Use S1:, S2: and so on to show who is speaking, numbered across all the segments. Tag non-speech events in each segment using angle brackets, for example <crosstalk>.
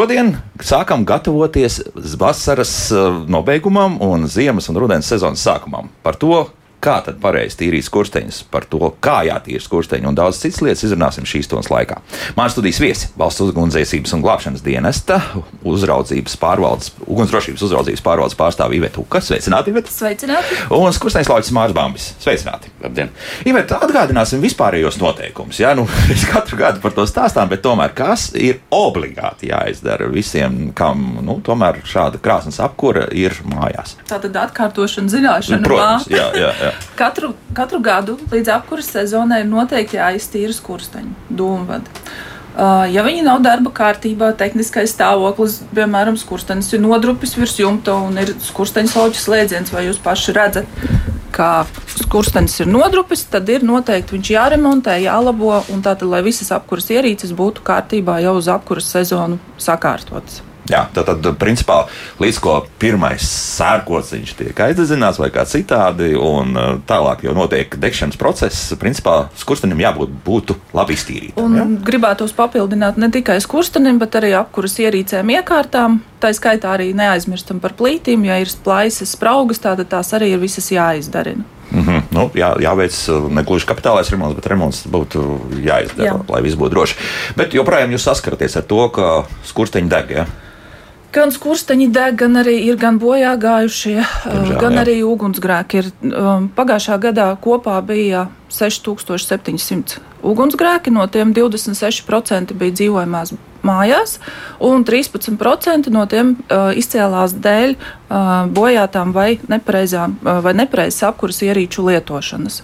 S1: šodien sākam gatavoties vasaras eh, nobeigumam un ziemas un rudens sezonas sākumam. Par to, kā tad pareizi tīrīt skursteņus, par to, kā jātīra skursteņi un daudz citas lietas izrunāsim šīs stundas laikā. Mājas studijas viesi - valsts ugunsdzēsības un glābšanas dienesta, uzraudzības pārvaldes, ugunsdrošības uzraudzības pārvaldes pārstāve Iveta Uka. Sveicināti, Iveta!
S2: Sveicināti!
S1: Un skursteņas lauķis Mārs Bambis. Sveicināti!
S3: Labdien!
S1: Iveta, atgādināsim vispārējos noteikumus. Jā, nu, <laughs> mēs katru gadu par to stāstām, bet tomēr kas ir obligāti jāizdara visiem, kam nu, tomēr šāda krāsnes apkura ir mājās?
S2: Tā tad atkārtošana, zināšana,
S1: Protams, jā, jā, jā.
S2: Katru, katru gadu līdz apkuras sezonai ir noteikti jāiztīra skursteņi, dūmvadi. Uh, ja viņi nav darba kārtībā, tehniskais stāvoklis, piemēram, skurstenis ir nodrupis virs jumta un ir skursteņa lauķis slēdziens, vai jūs paši redzat, ka skurstenis ir nodrupis, tad ir noteikti viņš jāremontē, jālabo, un tātad, lai visas apkuras ierīces būtu kārtībā jau uz apkuras sezonu sakārtotas.
S1: Jā, tad, tad, principā, līdz ko pirmais sērkociņš tiek aizdedzināts vai kā citādi, un uh, tālāk jau notiek degšanas process, principā skurstenim jābūt būtu labi iztīrītam.
S2: Un
S1: ja?
S2: gribētos papildināt ne tikai skurstenim, bet arī apkuras ierīcēm iekārtām. Tā skaitā arī neaizmirstam par plītīm, ja ir plaisas, spraugas, tad tās arī ir visas jāizdarina.
S1: Mm -hmm. nu, jā, jāveic ne gluži kapitālais remonts, bet remonts būtu jāizdara, jā. lai viss būtu droši. Bet joprojām jūs saskaraties ar to, ka skursteņi deg. Ja?
S2: Gan skursteņi deg, gan arī ir gan bojā gājušie, Diemžēl, gan jā. arī ugunsgrēki. Ir, um, pagājušā gadā kopā bija 6700 ugunsgrēki, no tiem 26% bija dzīvojamās mājās, un 13% no tiem uh, izcēlās dēļ uh, bojātām vai nepareizām uh, vai nepareizas apkuras ierīču lietošanas.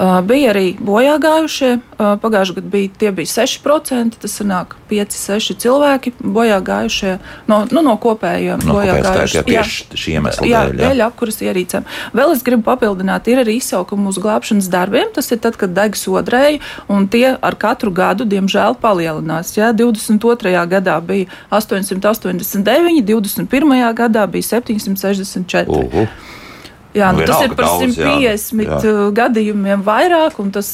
S2: Uh, bija arī bojā gājušie. Uh, Pagājušajā gadā bija, tie bija 6%, tas sanāk 5-6 cilvēki bojā gājušie no, nu, no kopējiem
S1: no
S2: bojā
S1: gājušiem. Tieši šī iemesla
S2: jā,
S1: dēļ.
S2: Jā, dēļ apkuras ierīcēm. Vēl es gribu papildināt, ir arī izsaukumi uz glābšanas darbiem. Tas ir tad, kad deg sodrēji, un tie ar katru gadu, diemžēl, palielinās. Jā, 22. Gadā bija 889, 21. gadā bija 764.
S1: Uhu.
S2: Jā, nu,
S1: Nu,
S2: tas ir par
S1: daudz, jā.
S2: 150
S1: Jā.
S2: jā. gadījumiem vairāk, un tas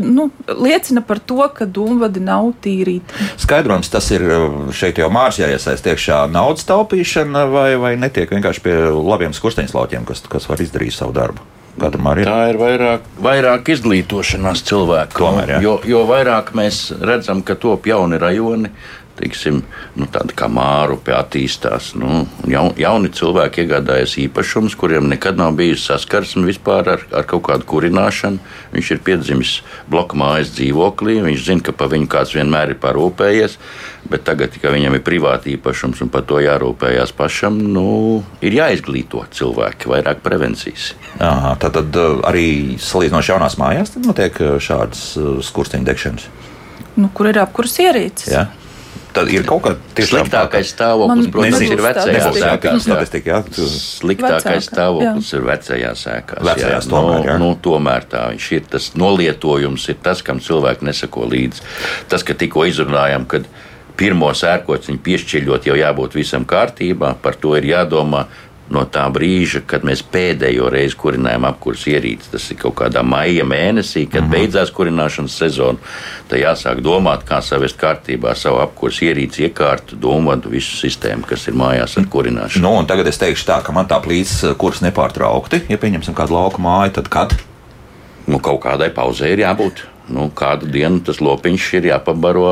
S2: nu, liecina par to, ka dūmvadi nav tīrīti.
S1: Skaidrojums tas ir uh, šeit jau mārciņā jāiesaist iekšā naudas taupīšana, vai, vai netiek vienkārši pie labiem skursteņslauķiem, kas, kas var izdarīt savu darbu. Kā tam arī ir?
S3: Tā ir vairāk, vairāk izglītošanās cilvēku.
S1: Tomēr, jā.
S3: jo, jo vairāk mēs redzam, ka top jauni rajoni, teiksim, nu, tādi kā mārupi attīstās. Nu, jaun, jauni cilvēki iegādājas īpašumus, kuriem nekad nav bijusi saskarsme vispār ar, ar kaut kādu kurināšanu. Viņš ir piedzimis bloka mājas dzīvoklī, viņš zina, ka par viņu kāds vienmēr ir parūpējies. Bet tagad, kad viņam ir privāti īpašums un par to jārūpējas pašam, nu, ir jāizglīto cilvēki, vairāk prevencijas.
S1: Aha, tad, tad uh, arī salīdzinoši jaunās mājās tad notiek uh, šādas uh, skursteņu degšanas.
S2: Nu, kur ir apkuras ierīces?
S1: Ja? Tad ir kaut kāda tiešām
S3: Sliktākais stāvoklis, protams, ir vecajās
S2: statistika.
S3: sēkās. jā.
S1: statistika. Jā. Tu-
S3: Sliktākais stāvoklis ir vecajās sēkās.
S1: Vecajās
S3: jā.
S1: tomēr, jā.
S3: nu, nu, tomēr tā viņš ir. Tas nolietojums ir tas, kam cilvēki nesako līdzi. Tas, ka tikko izrunājām, kad pirmo sērkociņu piešķiļot, jau jābūt visam kārtībā, par to ir jādomā. No tā brīža, kad mēs pēdējo reizi kurinājām apkurss ierīci, tas ir kaut kādā maija mēnesī, kad mm -hmm. beidzās kurināšanas sezona, tad jāsāk domāt, kā savest kārtībā savu apkurss ierīci, iekārtu, domātu visu sistēmu, kas ir mājās ar kurināšanu.
S1: Nu, tagad es teikšu tā, ka man tā plīts kurs nepārtraukti. Ja pieņemsim kādu lauku māju, tad kad?
S3: Nu, kaut kādai pauzē ir jābūt. Nu, kādu dienu tas lopiņš ir jāpabaro,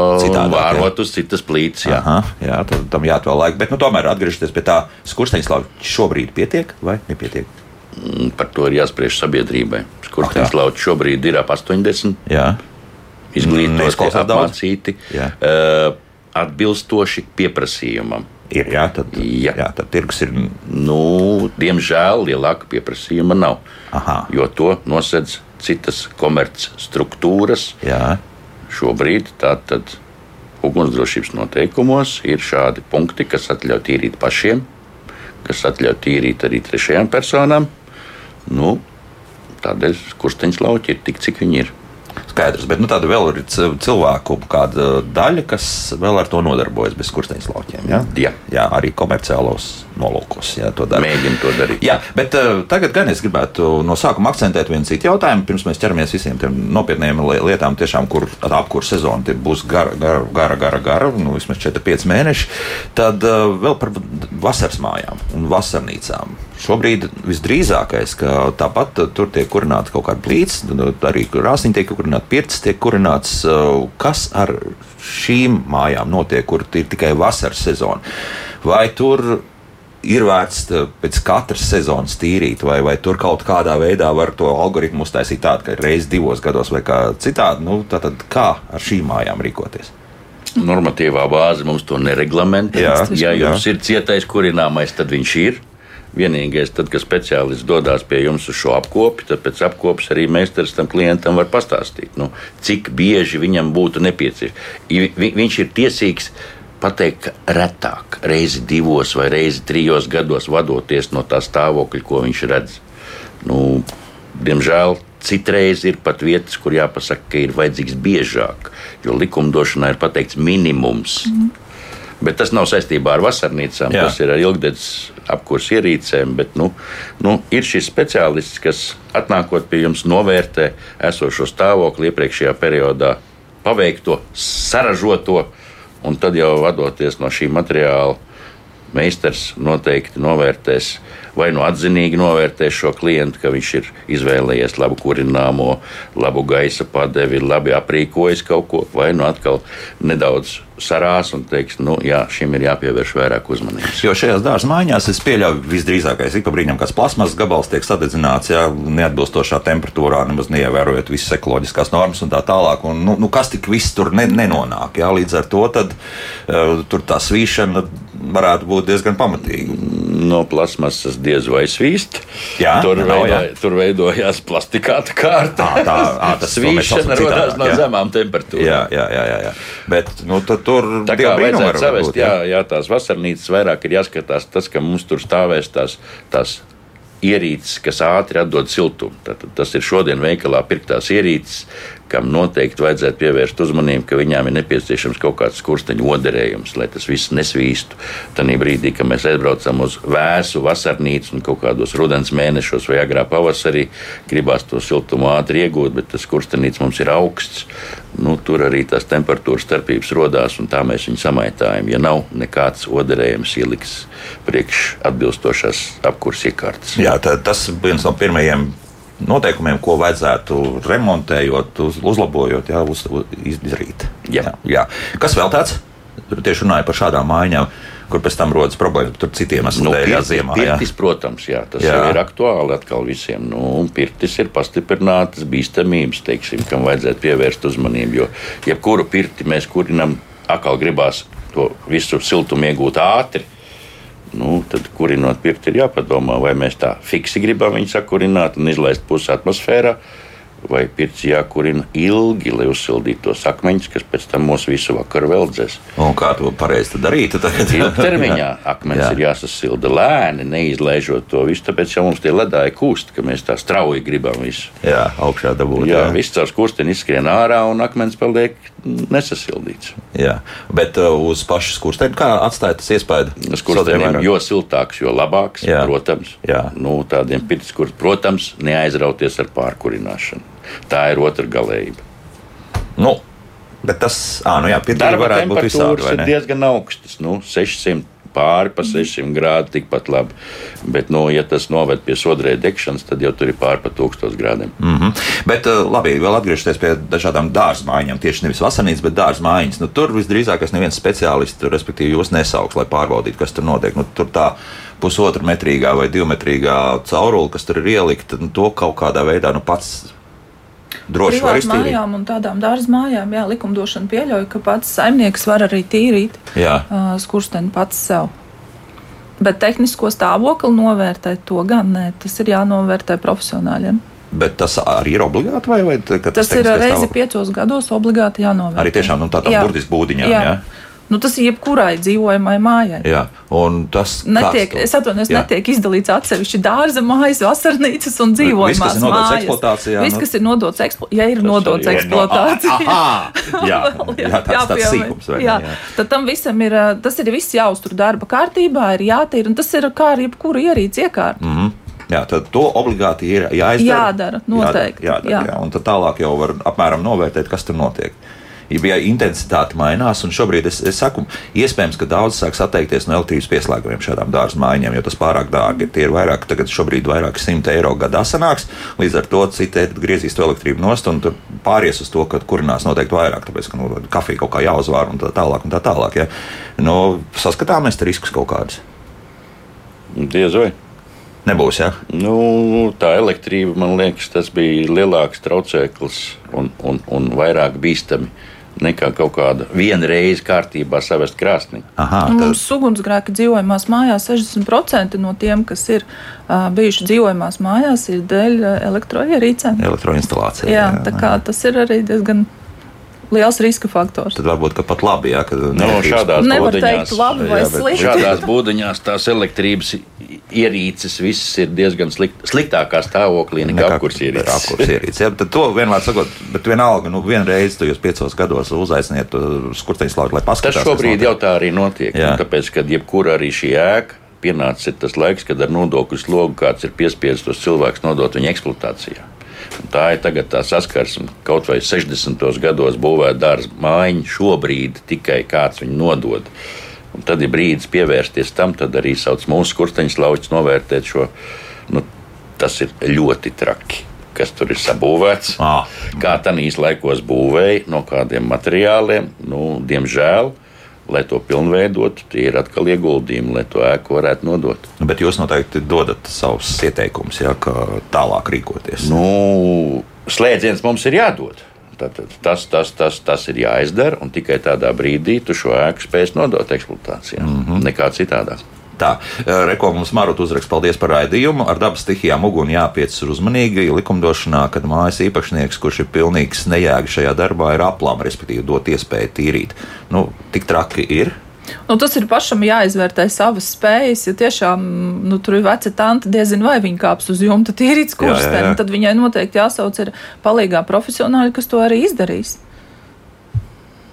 S3: vārot uz citas plīts. Jā.
S1: Aha, jā, tad tam jāatvēl laika. Bet, nu, tomēr atgriežoties pie tā, skursteņa slāņa šobrīd pietiek vai nepietiek?
S3: Mm, Par to ir jāspriež sabiedrībai. Lauks šobrīd ir ap 80,
S1: Jā,
S3: izglītoti, apmācīti,
S1: Jā.
S3: uh, atbilstoši pieprasījumam.
S1: ir. Jā, tad. Jā.
S3: Jā,
S1: tad tirgus ir.
S3: Nu, diemžēl lielāka pieprasījuma nav,
S1: Aha,
S3: jo to nosedz citas komercstruktūras.
S1: jā.
S3: Šobrīd tātad ugunsdrošības noteikumos ir šādi punkti, kas atļauj tīrīt pašiem, kas atļauj tīrīt arī trešajām personām. Nu, tādēļ kursteņš lauķi ir tik, cik viņi ir.
S1: Skaidrs, bet nu, tāda vēl ir cilvēku daļa, kas vēl ar to nodarbojas bez skursteņa laukiem. Ja?
S3: Jā.
S1: jā, arī komerciālos nolūkos. Jā, to.
S3: Mēģinu to darīt.
S1: Jā, bet uh, tagad gan es gribētu no sākuma akcentēt vienu citu jautājumu, pirms mēs ķeramies visiem tiem nopietniem lietām, tiešām, kur apkurss sezona būs gara, gara, gara, gara, gara nu, vismaz 4-5 mēneši. Tad uh, vēl par vasaras mājām un vasarnīcām. Šobrīd visdrīzākais, ka tāpat tur tiek kurināts kaut kāda plīts, arī rāsniņa tiek kurināta, pirts tiek kurināts. Kas ar šīm mājām notiek, kur ir tikai vasaras sezona? Vai tur ir vērts pēc katras sezonas tīrīt, vai, vai tur kaut kādā veidā var to algoritmu uztaisīt tādu, ka reizes divos gados vai kā citādi. Nu, tad kā ar šīm mājām rīkoties?
S3: Normatīvā bāze mums to nereglamentē. Jā, ja jums jā. ir cietais kurināmais, tad viņš ir. Vienīgais, tad, kad speciālists dodas pie jums uz šo apkopi, tad pēc apkopes arī meistars tam klientam var pastāstīt, nu, cik bieži viņam būtu nepieciešams. Vi, viņš ir tiesīgs pateikt, ka retāk, reizi divos vai reizi trijos gados vadoties no tā stāvokļa, ko viņš redz. Nu, diemžēl citreiz ir pat vietas, kur jāpasaka, ka ir vajadzīgs biežāk, jo likumdošanā ir pateikts minimums. Mm. Bet tas nav saistībā ar vasarnīcām, Jā. tas ir ar ilgdedzes apkursu ierīcēm. Bet, nu, nu, ir šis speciālists, kas atnākot pie jums, novērtē esošo stāvokli iepriekšējā periodā, paveikto, saražoto, un tad jau vadoties no šī materiāla, meistars noteikti novērtēs vai nu atzinīgi novērtēs šo klientu, ka viņš ir izvēlējies labu kurināmo, labu gaisa padevi, labi aprīkojis kaut ko, vai nu atkal nedaudz sarās un teiks, nu, jā, šim ir jāpievērš vairāk uzmanības.
S1: Jo šajās dārza mājās es pieļauju, visdrīzākais ik pa brīdim kāds plasmas gabals tiek sadedzināts, jā, neatbilstošā temperatūrā, nemaz neievērojot visas ekoloģiskās normas un tā tālāk. Un, nu, nu, kas tik viss tur ne, nenonāk, jā, līdz ar to tad, uh, tur tā svīšana varētu būt diezgan pamatīga.
S3: No plasmasas diez vai svīst.
S1: Jā,
S3: tur, nav, veido, jā. tur veidojās plastikāta kārta. À, tā, à, tas <laughs> svīšana radās no jā. zemām temperatūrām.
S1: Jā, jā, jā, jā, jā. Bet nu, tur
S3: tā kā vajadzētu savest. Jā, jā, tās vasarnīcas vairāk ir jāskatās tas, ka mums tur stāvēs tās, tās ierīces, kas ātri atdod siltumu. Tad, tas ir šodien veikalā pirktās ierīces, kam noteikti vajadzētu pievērst uzmanību, ka viņām ir nepieciešams kaut kāds skursteņu oderējums, lai tas viss nesvīstu. Tad brīdī, kad mēs aizbraucam uz vēsu vasarnīcu un kaut kādos rudens mēnešos vai agrā pavasarī, gribās to siltumu ātri iegūt, bet tas skurstenīts mums ir augsts. Nu, tur arī tās temperatūras starpības radās, un tā mēs viņu samaitājam. Ja nav nekāds oderējums ieliks priekš atbilstošās apkurses iekārtas.
S1: Jā, tā, tas viens no pirmajiem noteikumiem, ko vajadzētu remontējot, uz, uzlabojot, jā, uz, izdarīt.
S3: Jā.
S1: Jā, jā. Kas vēl tāds? Tieši runāja par šādām mājām, kur pēc tam rodas problēmas. Tur citiem
S3: esmu nu, pirtis, ziemā. Pirtis, jā. protams, jā, tas jā. ir aktuāli atkal visiem. Nu, pirtis ir pastiprinātas bīstamības, teiksim, kam vajadzētu pievērst uzmanību. Jo jebkuru pirti mēs kurinam, atkal gribās to visu siltumu iegūt ātri nu, tad kurinot pirkti ir jāpadomā, vai mēs tā fiksi gribam viņu sakurināt un izlaist pusi atmosfērā vai pirts jākurina ilgi, lai uzsildītu tos akmeņus, kas pēc tam mūsu visu vakaru veldzēs.
S1: Un kā to pareizi darīt?
S3: Ilgtermiņā <laughs> <laughs> akmens Jā. ir jāsasilda lēni, neizlaižot to visu, tāpēc jau mums tie ledāji kūst, ka mēs tā strauji gribam visu.
S1: Jā, augšā dabūt.
S3: Jā, jā. viss caur skursteni izskrien ārā un akmens paliek nesasildīts.
S1: Jā, bet uh, uz pašu skursteni kā atstāja tas iespēju?
S3: Skurstenim jo siltāks, jo labāks, Jā. protams. Jā. Nu, tādiem pirts, kur, protams, neaizrauties ar pārkurināšanu. Tā ir otra galējība.
S1: Nu, bet tas, ah, nu jā,
S3: Darba varētu būt visādi, ir diezgan augstas, nu, 600 pāri pa 600 grādu, tikpat labi. Bet, nu, ja tas noved pie sodrē degšanas, tad jau tur ir pāri pa 1000 grādiem.
S1: Mm -hmm. Bet, labi, vēl atgriežoties pie dažādām dārza mājām, tieši nevis vasarnīcas, bet dārza mājiņas. Nu, tur visdrīzāk neviens speciālists, respektīvi, jūs nesauks, lai pārbaudītu, kas tur notiek. Nu, tur tā pusotra metrīgā vai divmetrīgā caurule, kas tur ir ielikta, nu, to kaut kādā veidā nu, pats droši var iztīrīt.
S2: Mājām un tādām dārza mājām, jā, likumdošana pieļauj, ka pats saimnieks var arī tīrīt uh, skursteni pats sev. Bet tehnisko stāvokli novērtēt to gan nē, tas ir jānovērtē profesionāļiem.
S1: Bet tas arī ir obligāti, vai, vai
S2: tas, tas ir reizi piecos gados obligāti jānovērtē.
S1: Arī tiešām nu, tādām burtiski būdiņām. Jā. Jā.
S2: Nu, tas ir jebkurai dzīvojamai mājai.
S1: Jā, un tas
S2: netiek,
S1: to,
S2: es atvainojos, netiek izdalīts atsevišķi dārza mājas, vasarnīcas un dzīvojamās
S1: viss,
S2: mājas.
S1: Eksploatācijā,
S2: viss, kas ir nodots eksploatācijai, ja ir tas nodots eksploatācijai.
S1: No, jā, <laughs> jā, jā, tāds, tāds sīkums.
S2: Jā. jā, tad tam visam ir, tas ir viss jāuztur darba kārtībā, ir jātīra, un tas ir kā ar jebkuru ierīci iekārtu.
S1: Mm -hmm. Jā, tad to obligāti ir jāizdara.
S2: Jādara, noteikti.
S1: Jādara, jādara, jā. Jā. Un tad tālāk jau var apmēram novērtēt, kas tur notiek ja intensitāte mainās. Šobrīd es, es saku, iespējams, ka daudz sāks atteikties no elektrības pieslēgumiem šādām dārza mājām, jo tas pārāk dārgi. Tie ir vairāk, tagad šobrīd vairāk simti eiro gadā sanāks. Līdz ar to citi griezīs to elektrību nost un pāries uz to, ka kurinās noteikti vairāk, tāpēc ka nu, kafija kaut kā jāuzvār un tā tālāk. Un tā tālāk ja. nu, saskatāmies riskus kaut kādus.
S3: Diez vai.
S1: Nebūs, ja?
S3: Nu, tā elektrība, man liekas, tas bija lielāks traucēklis un, un, un vairāk bīstami. Uh, nekā kaut kāda viena reize kārtībā savest krāsnī.
S2: Aha, tad... Mums ugunsgrēki dzīvojamās mājās 60% no tiem, kas ir uh, bijuši dzīvojamās mājās, ir dēļ elektroierīcēm.
S1: Elektroinstalācija.
S2: Jā, jā, tā kā jā. tas ir arī diezgan liels riska faktors.
S1: Tad varbūt pat labi, ja
S3: no, nu, šādās
S2: nevar teikt labi vai slikti.
S3: Šādās būdiņās tās elektrības ierīces visas ir diezgan slikt, sliktākā stāvoklī nekā apkurs ierīces.
S1: Apkurs ierīces. Ja, tad to vienmēr sakot, bet vienalga, nu vienreiz tu jūs piecos gados uzaiciniet skursteņus lauku, lai paskatītos.
S3: Tas šobrīd jau tā arī notiek. Tāpēc, kad jebkura arī šī ēka pienācis tas laiks, kad ar nodokļu slogu kāds ir piespiests tos cilvēkus nodot viņa eksploatācijā. Tā ir tagad tā saskarsme. Kaut vai 60. gados būvēta dārza mājiņa, šobrīd tikai kāds viņu nodod. Un tad ir brīdis pievērsties tam, tad arī sauc mūsu kursteņus lauķus novērtēt šo. Nu, tas ir ļoti traki, kas tur ir sabūvēts. Ah. Kā tanīs laikos būvēja, no kādiem materiāliem. Nu, diemžēl lai to pilnveidotu, tie ir atkal ieguldījumi, lai to ēku varētu nodot.
S1: Bet jūs noteikti dodat savus ieteikumus, ja, kā tālāk rīkoties.
S3: Nu, slēdziens mums ir jādod. Tātad, tas, tas, tas, tas ir jāizdara, un tikai tādā brīdī tu šo ēku spēs nodot eksploatācijā. Mm -hmm. Nekā citādāk.
S1: Tā, eh, reko mums Maruta uzrakst, paldies par raidījumu. Ar dabas stihijām uguni jāpiec uzmanīgi likumdošanā, kad mājas īpašnieks, kurš ir pilnīgs nejēga šajā darbā, ir aplām, respektīvi dot iespēju tīrīt. Nu, tik traki ir.
S2: Nu, tas ir pašam jāizvērtē savas spējas. Ja tiešām nu, tur ir veci tanti, diezinu, vai viņi kāps uz jumta tīrīt skursteni, tad viņai noteikti jāsauc ir palīgā profesionāļi, kas to arī izdarīs.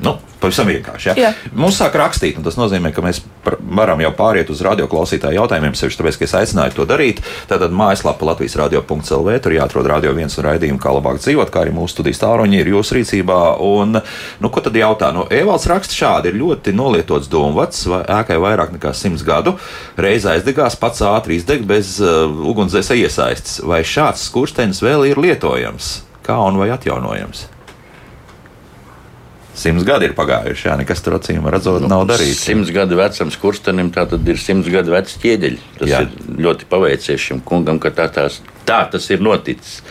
S1: Nu, pavisam vienkārši. Ja? Jā. Mums sāk rakstīt, un tas nozīmē, ka mēs varam jau pāriet uz radioklausītāju jautājumiem, sevišķi tāpēc, ka es aicināju to darīt. Tātad mājaslapa Latvijas radio.clv, tur jāatrod radio viens un raidījumu, kā labāk dzīvot, kā arī mūsu studijas tāluņi ir jūsu rīcībā. Un, nu, ko tad jautā? Nu, Evalds raksta šādi, ir ļoti nolietots domvats, vai ēkai vairāk nekā simts gadu, reiz aizdegās, pats ātri izdeg bez uh, ugunsdzēsa iesaistes. Vai šāds skurstenis vēl ir lietojams? Kā un vai atjaunojams? Simts gadi ir pagājuši, jā, nekas tur acīm redzot, nu, nav darīts.
S3: Simts gadu vecam skurstenim tā tad ir simts gadu vecs ķieģeļi. Tas jā. ir ļoti paveicies šim kungam, ka tā, tās, tā tas ir noticis.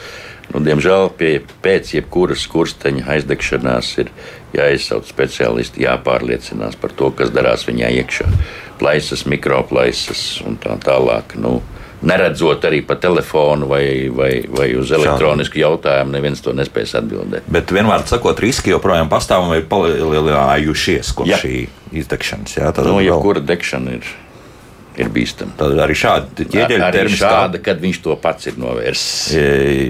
S3: Nu, diemžēl pie, pēc jebkuras skursteņa aizdegšanās ir jāizsauc speciālisti, jāpārliecinās par to, kas darās viņā iekšā. Plaisas, mikroplaisas un tā tālāk. Nu, neredzot arī pa telefonu vai, vai, vai uz elektronisku Šādi. jautājumu, neviens to nespēs atbildēt.
S1: Bet vienmēr sakot, riski joprojām pastāv un ir palielinājušies kopš šī izdegšanas. Jā,
S3: nu, jebkura degšana ir ir bīstami.
S1: Tad arī šādi ķieģeļi
S3: ir termiskā... šāda, kad viņš to pats ir novērsis.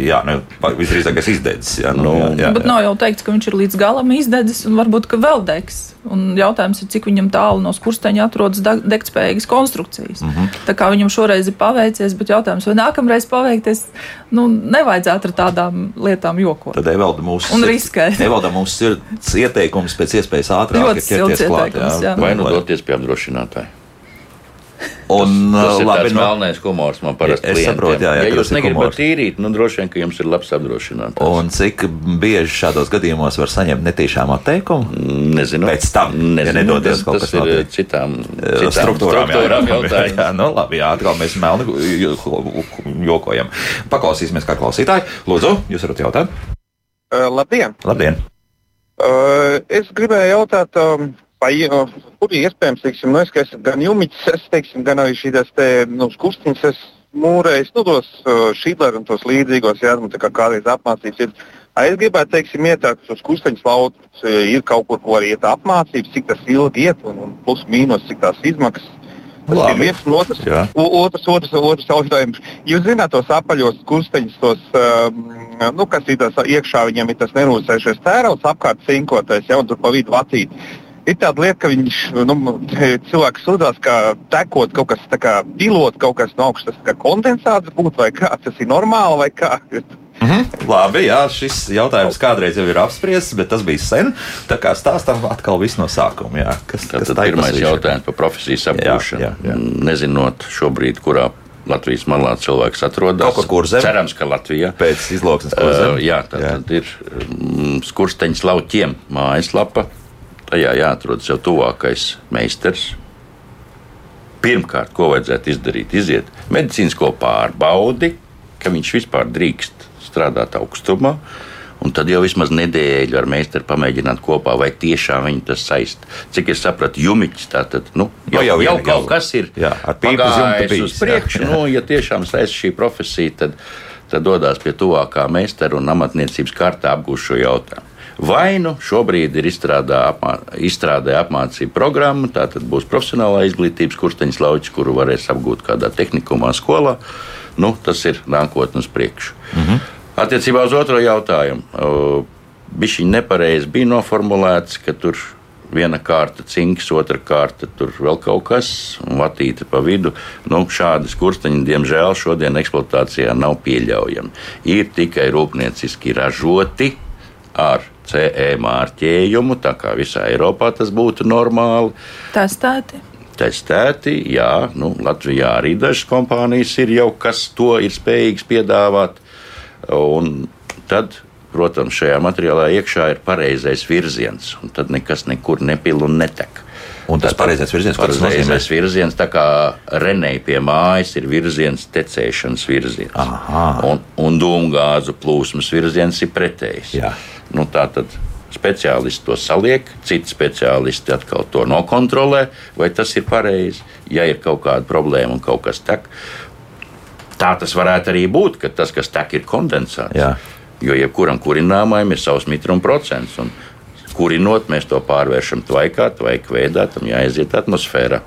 S1: Jā, nu, visdrīzākais izdedzis. Jā, nu, jā,
S2: jā, bet jā. nav jau teikts, ka viņš ir līdz galam izdedzis un varbūt, ka vēl degs. Un jautājums ir, cik viņam tālu no skursteņa atrodas degtspējīgas konstrukcijas. Mm -hmm. Tā kā viņam šoreiz ir paveicies, bet jautājums, vai nākamreiz paveikties, nu, nevajadzētu ar tādām lietām jokot.
S1: Tad Evalda mūsu
S2: un riskēt. <laughs>
S1: Evalda mūsu sirds ieteikums pēc iespējas ātrāk.
S2: Ļoti silts ieteikums, jā.
S3: Vai nu doties pie apdrošinātāja.
S1: Un,
S3: tas, tas labi, ir nu, melnais humors man parasti.
S1: Es saprotu, jā, jā,
S3: ja jūs negribat tīrīt, nu droši vien, ka jums ir labs apdrošinātājs.
S1: Un cik bieži šādos gadījumos var saņemt netīšām atteikumu?
S3: Nezinu.
S1: Pēc tam,
S3: Nezinu, ja nedoties kaut kas no
S1: citām, citām struktūrām,
S3: struktūrām jautājums. <laughs>
S1: jā, nu labi, jā, atkal mēs melni jokojam. Paklausīsimies kā klausītāji. Lūdzu, jūs varat jautāt?
S4: Uh, labdien!
S1: Labdien!
S4: Uh, es gribēju jautāt, um, vai uh, kur iespējams, teiksim, nu, es, ka esmu gan jumiķis, es, teiksim, gan arī šīs te nu, skustiņas, es mūrējis, nu, tos uh, šīdleru un tos līdzīgos, jā, nu, tā kā kādreiz apmācīts ir Es gribētu, teiksim, ieteikt, ka uz kusteņas laukus ir kaut kur, ko arī iet apmācības, cik tas ilgi iet, un, un plus mīnus, cik tās izmaksas. Tas ir viens un otrs.
S1: Jā.
S4: O- Otrs, otrs, otrs jautājums. Jūs zināt tos apaļos kusteņus, tos, um, nu, kas ir tas iekšā, viņiem ir tas nerūsējušais tērauds, apkārt cinkotais, jau tur pa vidu vacīt. Ir tāda lieta, ka viņš, nu, cilvēks sūdzās, ka tekot kaut kas tā kā pilot, kaut kas no augšas, tas kā kondensāts būtu, vai kā, tas ir normāli, vai kā.
S1: Mhm. Labi, jā, šis jautājums kādreiz jau ir apspriests, bet tas bija sen. Tā kā stāstām atkal viss no sākuma. Jā. Kas, kas tā ir
S3: pirmais jautājums par profesijas apgūšanu.
S1: jā, jā.
S3: Nezinot šobrīd, kurā Latvijas malā cilvēks atrodas.
S1: Kaut kur kurzem.
S3: Cerams, ka Latvijā.
S1: Pēc izlauksmes
S3: Uh, jā, tā
S1: Jā.
S3: tad ir mm, skursteņš lauķiem mājaslapa. Tajā jāatrod sev tuvākais meistars. Pirmkārt, ko vajadzētu izdarīt? Iziet medicīnisko pārbaudi, ka viņš vispār drīkst strādāt augstumā. Un tad jau vismaz nedēļu ar meistaru pamēģināt kopā, vai tiešām viņi tas saist. Cik es sapratu, jumiķis tā tad, nu,
S1: Nu,
S3: jau,
S1: jau
S3: jau, jau kaut kas ir
S1: Jā, ar pīpu uz
S3: priekšu. Nu, ja tiešām saist šī profesija, tad, tad dodas pie tuvākā meistara un amatniecības kārtā apgūst šo jautājumu. Vai nu šobrīd ir izstrādā apmā, izstrādē apmācība programma, tā tad būs profesionālā izglītības kursteņas lauķis, kuru varēs apgūt kādā tehnikumā, skolā. Nu, tas ir nākotnes priekšu. -hmm. Attiecībā uz otro jautājumu. Bija šī nepareizi bija noformulēts, ka tur viena kārta cinks, otra kārta tur vēl kaut kas, un vatīte pa vidu. Nu, šādi skursteņi, diemžēl, šodien eksploatācijā nav pieļaujami. Ir tikai rūpnieciski ražoti ar CE mārķējumu, tā kā visā Eiropā tas būtu normāli.
S2: Testēti.
S3: Testēti, jā, nu, Latvijā arī dažas kompānijas ir jau, kas to ir spējīgas piedāvāt. Un tad, protams, šajā materiālā iekšā ir pareizais virziens, un tad nekas nekur nepil un netek.
S1: Un tas pareizais virziens, ko tas nozīmē?
S3: Pareizais virziens, tā kā Renēja pie mājas, ir virziens, tecēšanas virziens.
S1: Aha.
S3: Un, un dūmgāzu plūsmas virziens ir pretējs.
S1: Jā.
S3: Nu, tā tad speciālisti to saliek, citi speciālisti atkal to nokontrolē, vai tas ir pareizi. Ja ir kaut kāda problēma un kaut kas tek, tā tas varētu arī būt, ka tas, kas tek, ir kondensāts.
S1: Jā.
S3: Jo jebkuram kurināmajam ir savs mitruma procents. Un kurinot, mēs to pārvēršam tvaikā, tvaika veidā, tam jāaiziet atmosfērā.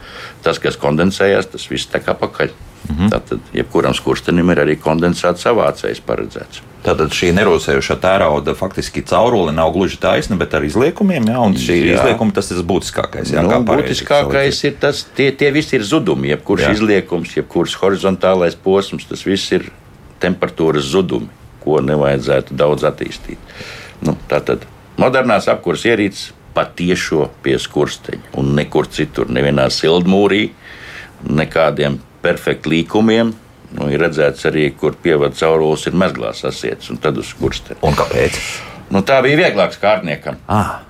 S3: Tas, kas kondensējās, tas viss tek apakaļ. Mm -hmm. Tātad, jebkuram skurstenim ir arī kondensāts savācējs paredzēts.
S1: Tātad šī nerūsējošā tērauda faktiski caurule nav gluži taisna, bet ar izliekumiem. Jā, un šī
S3: Jā.
S1: izliekuma tas ir būtiskākais. Jā,
S3: nu, būtiskākais ir tas, tie, tie visi ir zudumi. Jebkurš
S1: Jā.
S3: izliekums, jebkurš horizontālais posms, tas viss ir temperatūras zudumi, ko nevajadzētu daudz attīstīt. Nu, Tātad modernās apkurses ierīces patiešo pie skursteņa un nekur citur, nevienā sildmūrī, nekādiem perfektu līkumiem. Nu, ir redzēts arī, kur pievada caurulis ir mezglā sasiets un tad uz skursteņa.
S1: Un kāpēc?
S3: Nu, tā bija vieglāks kārtniekam.
S1: Ah.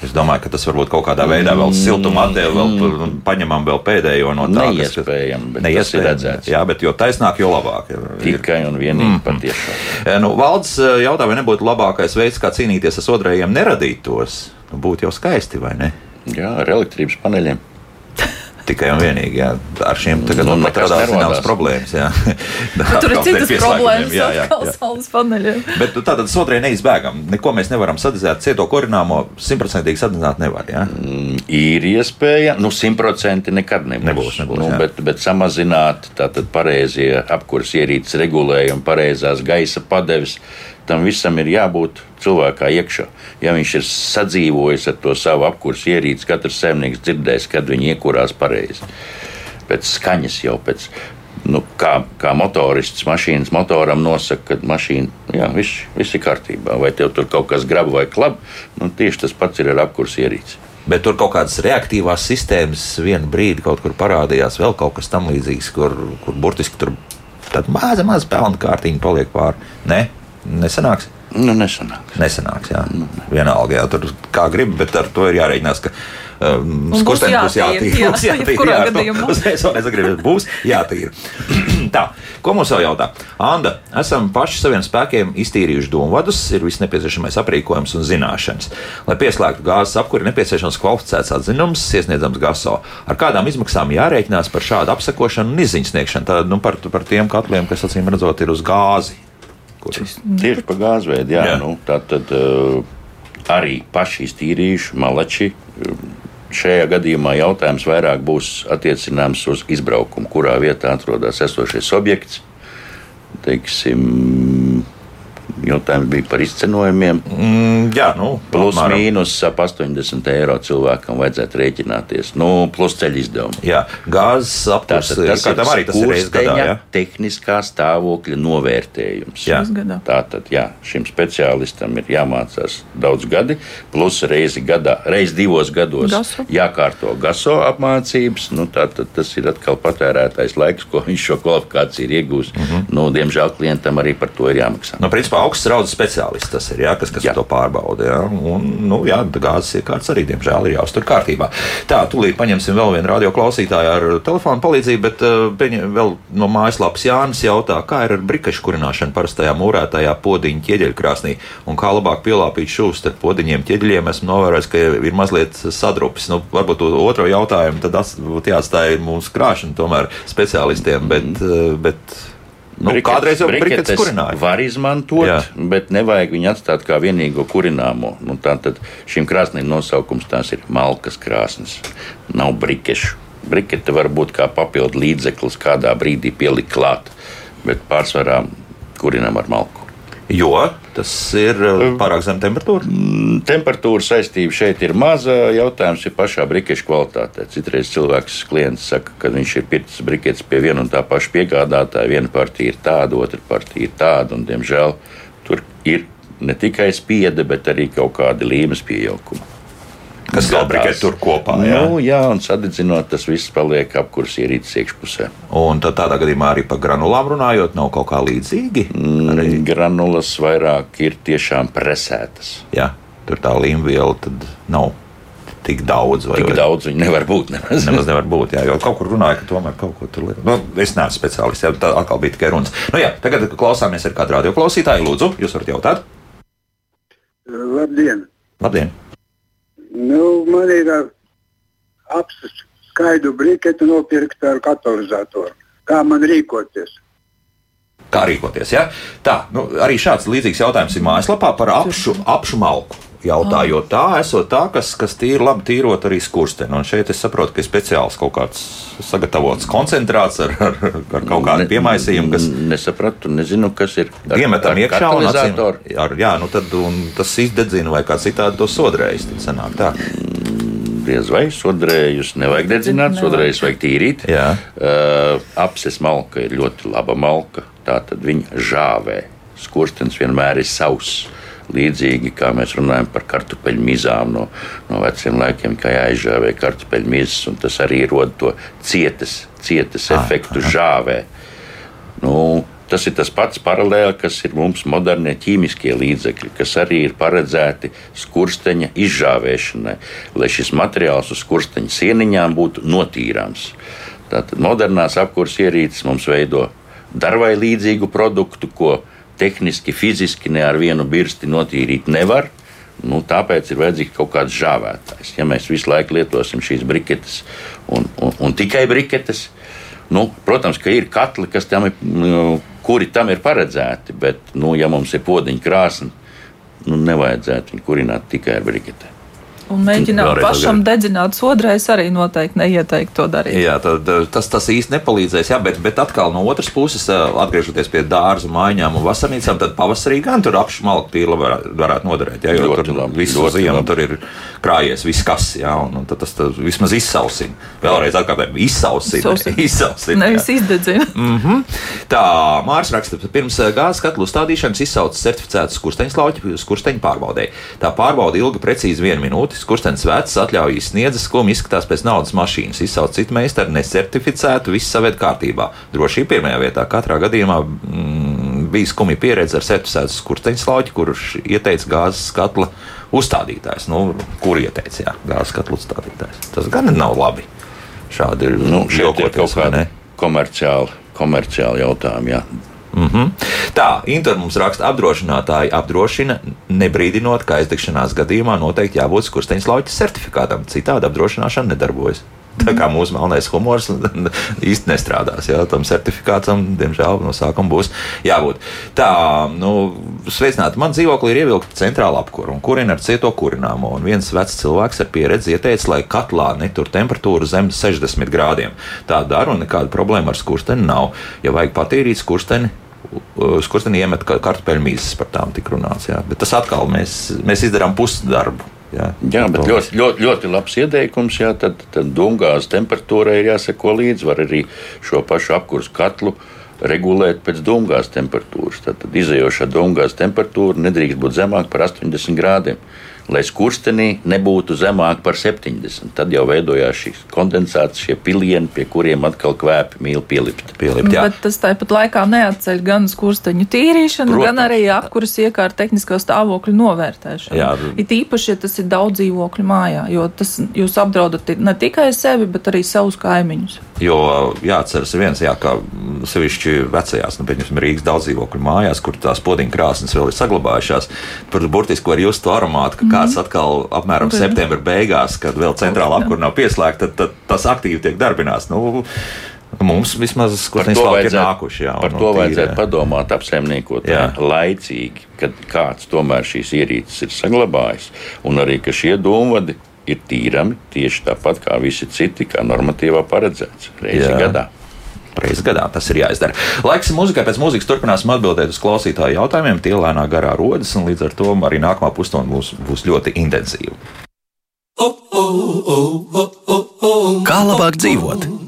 S1: Es domāju, ka tas varbūt kaut kādā veidā vēl siltuma atdeva, vēl mm. paņemam vēl pēdējo no tā.
S3: Neiespējami, bet tas ir
S1: Neiespējami.
S3: redzēts.
S1: Jā, bet jo taisnāk, jo labāk. Ir-
S3: Tikai un vienīgi mm. patiešām.
S1: E, Nu, valdes e, jautā, vai nebūtu labākais veids, kā cīnīties ar otrajiem, neradīt tos? Nu, būtu jau skaisti, vai ne?
S3: Jā, ar elektrības paneļiem.
S1: Tikai un vienīgi jā, ar šiem tagad
S3: Nu,
S1: nu, pat
S3: nekas
S1: radās zināmas problēmas. Jā. <laughs>
S2: Tur ir citas problēmas,
S1: jā, jā, jā.
S2: saules paneļiem. <laughs>
S1: Bet nu, tātad otrajai neizbēgam. Neko mēs nevaram sadedzēt. Cieto kurināmo simtprocentīgi sadedzināt nevar. Jā?
S3: Mm, Ir iespēja, nu, simtprocentīgi nekad nebūs.
S1: Nebūs, nebūs,
S3: nu, bet, bet samazināt tātad pareizie apkurses ierīces regulējumi, pareizās gaisa padeves. Tam visam ir jābūt cilvēkā iekšā. Ja viņš ir sadzīvojis ar to savu apkurses ierīci, katrs saimnieks dzirdēs, kad viņi iekurās pareizi. Pēc skaņas jau pēc. Nu, kā, kā motorists mašīnas motoram nosaka, ka mašīna jā, viss, viss ir kārtībā, vai tev tur kaut kas grab vai klab. Nu, tieši tas pats ir ar apkurses ierīci.
S1: Bet tur kaut kādas reaktīvās sistēmas vienā brīdī kaut kur parādījās, vēl kaut kas tam līdzīgs, kur, kur burtiski tur tāda maza, maza pelna kārtiņa paliek pāri. Ne, nesanāks.
S3: Nu, nesanāk.
S1: Nesanāks, jā. Vienalga, jā, tur kā grib, bet ar to ir jārēķinās, ka um,
S2: būs
S1: skurstenis būs
S2: jātīra, jā, <laughs>
S1: Būs jātīra, jā, ar to
S2: gadījumā. <laughs>
S1: Uzreiz vēl nesagribēt, būs jātīra. <clears throat> Tā, ko mums vēl jautā? Anda, esam paši saviem spēkiem iztīrījuši domvadus, ir viss nepieciešamais aprīkojums un zināšanas. Lai pieslēgtu gāzes apkuri, nepieciešams kvalificēts atzinums, iesniedzams GASO. Ar kādām izmaksām jārēķinās par šādu apsakošanu un izziņas sniegšanu? Tad, nu, par, par tiem katliem, kas acīm redzot, ir uz gāzi. Kur...
S3: Tieši par gāzveidu, jā. jā. Nu, tā tad uh, arī paši iztīrījuši malači. Šajā gadījumā jautājums vairāk būs attiecināms uz izbraukumu, kurā vietā atrodas esošais objekts. Teiksim, Jautājums bija par izcenojumiem.
S1: Mm, jā, nu,
S3: plus apmēram. mīnus ap 80 eiro cilvēkam vajadzētu rēķināties. Nu, plus ceļu izdevumi.
S1: Jā, gāzes apgādes
S3: tas ir arī tas ir gadā, ja? tehniskā stāvokļa novērtējums.
S1: Jā.
S3: Tātad, jā, šim speciālistam ir jāmācās daudz gadi, plus reizi gadā, reiz divos gados gaso. jākārto gaso apmācības. Nu, tātad tas ir atkal patērētais laiks, ko viņš šo kvalifikāciju ir iegūst. Mm -hmm. nu, diemžēl klientam arī par to ir jāmaksā.
S1: Nu, principā, augsts raudas speciālists tas ir, jā, kas, kas jā. to pārbauda. Jā. Un, nu, jā, gāzes iekārtas arī, diemžēl, ir jāuztur kārtībā. Tā, tūlīt paņemsim vēl vienu radioklausītāju ar telefonu palīdzību, bet uh, vēl no mājaslapas Jānis jautā, kā ir ar brikešu kurināšanu parastajā mūrētajā podiņa ķieģeļkrāsnī un kā labāk pielāpīt šūs starp podiņiem ķieģeļiem. Esmu novērojis, ka ir mazliet sadrupis. Nu, varbūt otro jautājumu tad būtu jāatstāj mūsu krāšana tomēr speciālistiem, bet, mm. bet Nu, briketes, kādreiz jau briketes kurināja.
S3: Var izmantot, Jā. bet nevajag viņu atstāt kā vienīgo kurināmo. Nu, Tātad šīm krāsnīm nosaukums tās ir malkas krāsnes, nav brikešu. Brikete var būt kā papildu līdzeklis kādā brīdī pielikt klāt, bet pārsvarā kurinam ar malku.
S1: Jo tas ir uh, pārāk zem temperatūra.
S3: Temperatūra saistība šeit ir maza. Jautājums ir pašā brikeša kvalitātē. Citreiz cilvēks, klients saka, ka viņš ir pircis briketes pie viena un tā paša piegādātāja. Viena partija ir tāda, otra partija ir tāda, un diemžēl tur ir ne tikai spiede, bet arī kaut kādi līmes pieaugumi
S1: kas fabrikē tur kopā.
S3: Jā, nu, jā un sadedzinot, tas viss paliek apkurs ierīces iekšpusē.
S1: Un tad tādā gadījumā arī par granulām runājot, nav kaut kā līdzīgi?
S3: Mm, arī... Granulas vairāk ir tiešām presētas.
S1: Jā, tur tā līmviela tad nav tik daudz.
S3: Vai, tik vai? daudz viņa nevar būt.
S1: Nemaz. nemaz nevar būt. Jā, jo kaut kur runāja, ka tomēr kaut ko tur liekas. Nu, es neesmu speciālists, jā, tā atkal bija tikai runas. Nu, jā, tagad klausāmies ar kādu radioklausītāju. Lūdzu, jūs varat jautāt?
S5: Labdien!
S1: Labdien.
S5: Nu, man ir uh, apsis skaidru brīketu nopirkt ar katalizatoru. Kā man rīkoties?
S1: Kā rīkoties? Ja? Tā, nu, arī šāds līdzīgs jautājums ir mājaslapā par apšu, apšu malku jautājot tā, esot tā, kas, kas tīri labi tīrot arī skursteni. Un šeit es saprotu, ka ir speciāls kaut kāds sagatavots koncentrāts ar, ar, ar kaut kādu piemaisījumu, kas.
S3: Nesapratu, nezinu, kas ir.
S1: Iemetam iekšā un acīm, ar, jā, nu tad tas izdedzina vai kā citādi to sodrējis. Tad sanāk tā.
S3: Diez vai sodrējus nevajag dedzināt, sodrējus vajag tīrīt.
S1: Jā.
S3: Uh, apses malka ir ļoti laba malka, tā tad viņa žāvē. Skurstenis vienmēr ir sauss līdzīgi kā mēs runājam par kartupeļu mizām no, no veciem laikiem, kā jāizžāvē kartupeļu mizas, un tas arī rod to cietas, cietas ah, efektu ah. žāvē. Nu, Tas ir tas pats paralēli, kas ir mums modernie ķīmiskie līdzekļi, kas arī ir paredzēti skursteņa izžāvēšanai, lai šis materiāls uz skursteņa sieniņām būtu notīrāms. Tātad modernās apkurses ierīces mums veido darvai līdzīgu produktu, ko tehniski, fiziski ne ar vienu birsti notīrīt nevar. Nu, tāpēc ir vajadzīgs kaut kāds žāvētājs. Ja mēs visu laiku lietosim šīs briketes un, un, un tikai briketes, nu, protams, ka ir katli, tam ir, nu, kuri tam ir paredzēti, bet, nu, ja mums ir podziņa krāsa, nu, nevajadzētu viņu kurināt tikai ar briketēm.
S2: Un mēģināt pašam dedzināt sodrēs arī noteikti neieteikt to darīt.
S1: Jā, tad, eh, tas, tas īsti nepalīdzēs. Jā, bet, bet atkal no otras puses, eh, atgriežoties pie dārza maiņām un vasarnīcām, tad pavasarī gan tur apšmalku tīla varētu, varētu noderēt. Jā, jo ļoti tur labi, visu ziemu tur ir krājies viss kas, jā, un, un tas tad vismaz izsausina. Vēlreiz atkārtojam, izsausina.
S2: izsausina Nevis izdedzina.
S1: mm -hmm. Tā, Mārs raksta, pirms eh, gāzes katlu stādīšanas izsauc certificētas skursteņslauķi skursteņu pārbaudēji. Tā pārbauda ilga precīzi vienu minūti kurstenis vecs, atļaujas sniedzas, ko izskatās pēc naudas mašīnas. Izsauc citu meistaru, necertificētu, viss saved kārtībā. Drošība pirmajā vietā. Katrā gadījumā mm, bija skumja pieredze ar certificētu kursteņa slauķi, kurš ieteica gāzes katla uzstādītājs. Nu, kur ieteica, jā, gāzes katla uzstādītājs. Tas gan nav labi. Šādi ir,
S3: nu, ir kaut kādi komerciāli, komerciāli jautājumi. Jā.
S1: Mm -hmm. Tā, Inter mums raksta, apdrošinātāji apdrošina, nebrīdinot, ka aizdegšanās gadījumā noteikti jābūt skursteņa lauķa certifikātam. Citādi apdrošināšana nedarbojas. <laughs> Tā kā mūsu melnais humors īsti nestrādās. Jā, tam certifikātam, diemžēl, no sākuma būs jābūt. Tā, nu, sveicināti. Man dzīvoklī ir ievilkta centrāla apkūra un kurina ar cieto kurināmo. Un viens vecs cilvēks ar pieredzi ieteica, lai katlā netur temperatūru zem 60 grādiem. Tā dara un nekāda problēma ar skursteni nav. Ja vajag patīrīt skursteni, skursteni iemet kartupeļu mīzes, par tām tik runāts. Jā. Bet tas atkal mēs, mēs izdarām pusdarbu.
S3: Jā, jā bet ļoti, ļoti, ļoti labs ieteikums. Jā, tad, tad dūmgāzes temperatūrai ir jāseko līdzi. Var arī šo pašu apkursu katlu regulēt pēc dūmgāzes temperatūras. Tad, tad izējošā dūmgāzes temperatūra nedrīkst būt zemāka par 80 grādiem lai skurstenī nebūtu zemāk par 70. Tad jau veidojās šīs kondensācijas, šie pilieni, pie kuriem atkal kvēpi mīl pielipt.
S2: pielipt jā. Bet tas tāpat laikā neatceļ gan skursteņu tīrīšanu, Protams. gan arī apkuras iekārta tehnisko stāvokļu novērtēšanu. Jā. It īpaši, ja tas ir daudz dzīvokļu mājā, jo tas jūs apdraudat ne tikai sevi, bet arī savus kaimiņus.
S1: Jo jāatceras viens, jā, ka sevišķi vecajās, nu, piemēram, Rīgas daudzdzīvokļu mājās, kur tās podziņa krāsnes vēl ir saglabājušās, tur burtiski var just to aromātu, ka mm. kāds atkal apmēram okay. septembra beigās, kad vēl centrāla apkura nav pieslēgta, tad, tad tas aktīvi tiek darbināts. Nu, Mums vismaz tas ir nākuši. Jā,
S3: par to vajadzētu padomāt, apsaimniekot laicīgi, kad kāds tomēr šīs ierīces ir saglabājis, un arī ka šie dūmvadi ir tīrami tieši tāpat kā visi citi, kā normatīvā paredzēts reizi Jā. gadā.
S1: Reizes gadā tas ir jāizdara. Laiks mūzikai pēc mūzikas turpināsim atbildēt uz klausītāju jautājumiem. Tie lēnā garā rodas, un līdz ar to arī nākamā pusstunda būs, būs ļoti intensīva. Kā labāk dzīvot?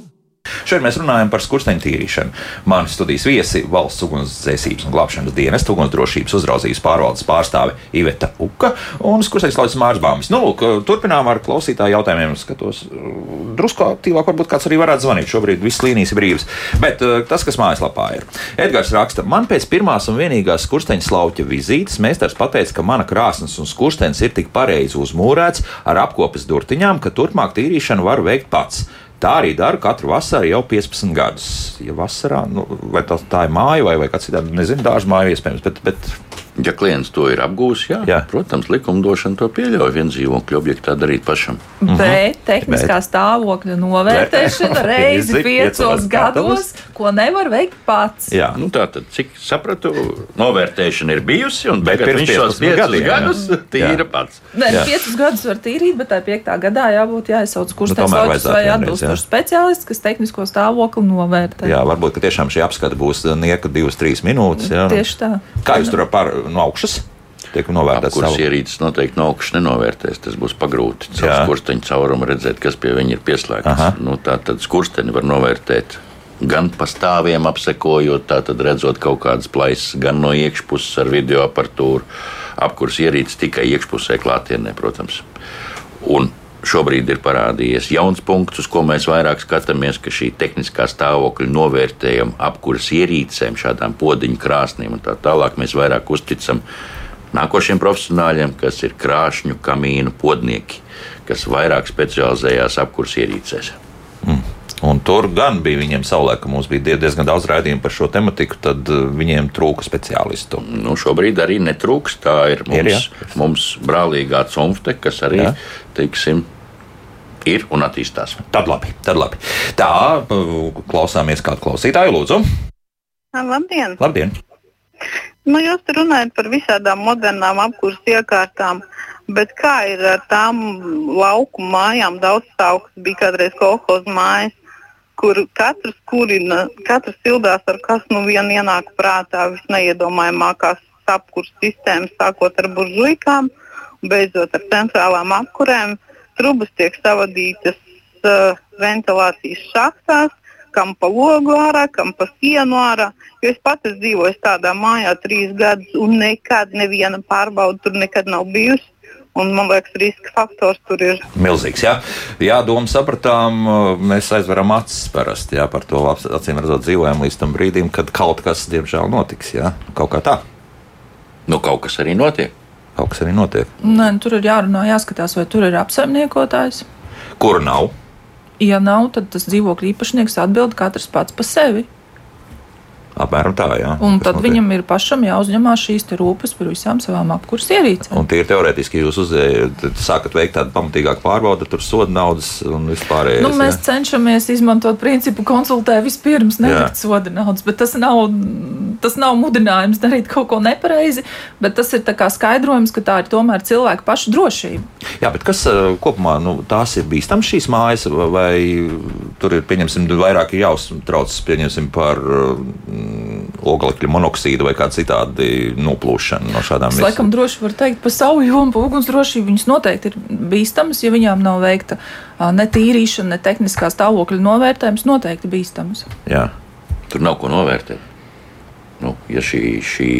S1: Šodien mēs runājam par skursteņu tīrīšanu. Mani studijas viesi - valsts ugunsdzēsības un glābšanas dienas ugunsdrošības uzraudzības pārvaldes pārstāve Iveta Uka un skursteņu slaucas Mārs Bāmis. Nu, lūk, turpinām ar klausītāju jautājumiem. Skatos, drusku aktīvāk, varbūt kāds arī varētu zvanīt. Šobrīd viss līnijas ir brīvas. Bet tas, kas mājaslapā ir. Edgars raksta, man pēc pirmās un vienīgās skursteņa slauķa vizītes meistars pateica, ka mana krāsnes un skurstenis ir tik pareizi uzmūrēts ar apkopes durtiņām, ka turpmāk tīrīšanu var veikt pats. Tā arī daru katru vasaru jau 15 gadus. Ja vasarā, nu, vai tā, tā ir māja vai, vai kāds cits, nezinu, dārza māja iespējams, bet, bet
S3: Ja klients to ir apgūlis, jā, jā. protams, likumdošana to pieļauj viens dzīvokļu objektā darīt pašam.
S2: Mhm. Bet tehniskā Bet. stāvokļa novērtēšana <laughs> reizi piecos gados, ko nevar veikt pats.
S3: Jā, nu tā tad, cik sapratu, novērtēšana ir bijusi, un tagad viņš šos piecus gadiem, gadus jā. tīra pats.
S2: Nē, jā. piecus gadus var tīrīt, bet tā piektā gadā jābūt jāizsauc kurs nu, tās vai atbilstošs speciālists, kas tehnisko stāvokli novērtē.
S1: Jā, varbūt, ka tiešām šī apskata būs nieka divas, trīs minūtes. Jā.
S2: Tieši tā.
S1: Kā jūs tur par no augšas. Tiek novērtēts.
S3: Kuras ierīces noteikti no augšas nenovērtēs. Tas būs pagrūti. Caur skursteņa caurumu redzēt, kas pie viņa ir pieslēgts. Nu, tā tad skursteni var novērtēt gan pa stāviem apsekojot, tātad redzot kaut kādas plaisas, gan no iekšpuses ar video aparatūru, apkurs ierīces tikai iekšpusē klātienē, protams. Un šobrīd ir parādījies jauns punkts, uz ko mēs vairāk skatāmies, ka šī tehniskā stāvokļa novērtējuma apkuras ierīcēm, šādām podziņu krāsnīm un tā tālāk mēs vairāk uzticam nākošiem profesionāļiem, kas ir krāšņu kamīnu podnieki, kas vairāk specializējās apkuras ierīcēs.
S1: Un tur gan bija viņiem savulaik, ka mums bija diezgan daudz raidījumu par šo tematiku, tad uh, viņiem trūka speciālistu.
S3: Nu, šobrīd arī netrūks. Tā ir mums, ir, jā. mums brālīgā cumfte, kas arī, jā. teiksim, ir un attīstās.
S1: Tad labi, tad labi. Tā, uh, klausāmies kādu klausītāju, lūdzu.
S6: Labdien!
S1: Labdien.
S6: Nu, jūs runājat par visādām modernām apkurses iekārtām, bet kā ir ar tām lauku mājām? Daudz stāvokļu bija kādreiz kolekcijas mājas kur katrs kurina, katrs sildās ar kas nu vien ienāk prātā visneiedomājamākās apkurss sistēmas, sākot ar buržuikām, beidzot ar centrālām apkurēm. Trubas tiek savadītas uh, ventilācijas šachtās, kam pa logu ārā, kam pa sienu ārā. Jo es pats dzīvoju tādā mājā trīs gadus, un nekad neviena pārbauda tur nekad nav bijusi. Un, man liekas, riska faktors tur ir
S1: milzīgs. Jā, jā doma sapratām, mēs aizveram acis parasti jā, par to. Acīm redzot, dzīvojam līdz tam brīdim, kad kaut kas, diemžēl, notiks. Jā, kaut kā tā.
S3: Nu, kaut kas arī notiek.
S1: Kaut kas arī notiek.
S2: Nē, nu, tur ir jārunā, jāskatās, vai tur ir apsaimniekotājs.
S1: Kur nav?
S2: Ja nav, tad tas dzīvokļu īpašnieks atbild katrs pats par sevi.
S1: Apmēram tā, jā.
S2: Un
S1: Kas
S2: tad
S1: notiek?
S2: viņam ir pašam jāuzņemās šīs rūpes par visām savām apkurses ierīcēm.
S1: Un tie ir teorētiski, jūs uzējat, sākat veikt tādu pamatīgāku pārbaudi, tur soda naudas un vispārējais.
S2: Nu, mēs
S1: jā.
S2: cenšamies izmantot principu konsultē vispirms, nelikt soda naudas, bet tas nav, tas nav mudinājums darīt kaut ko nepareizi, bet tas ir tā kā skaidrojums, ka tā ir tomēr cilvēka paša drošība.
S1: Jā, bet kas eh, kopumā nu, tās ir bīstamas šīs mājas, vai- tur ir, pieņemsim, vairāk ir jāuztraucas, pieņemsim, par mm, oglekļa monoksīdu vai kādu citādi noplūšanu no šādām
S2: Es laikam droši varu teikt par savu jomu, par ugunsdrošību. Viņas noteikti ir bīstamas, ja viņām nav veikta ne tīrīšana, ne tehniskā stāvokļa novērtējums, noteikti bīstamas.
S1: Jā.
S3: Tur nav ko novērtēt. Nu, ja šī, šī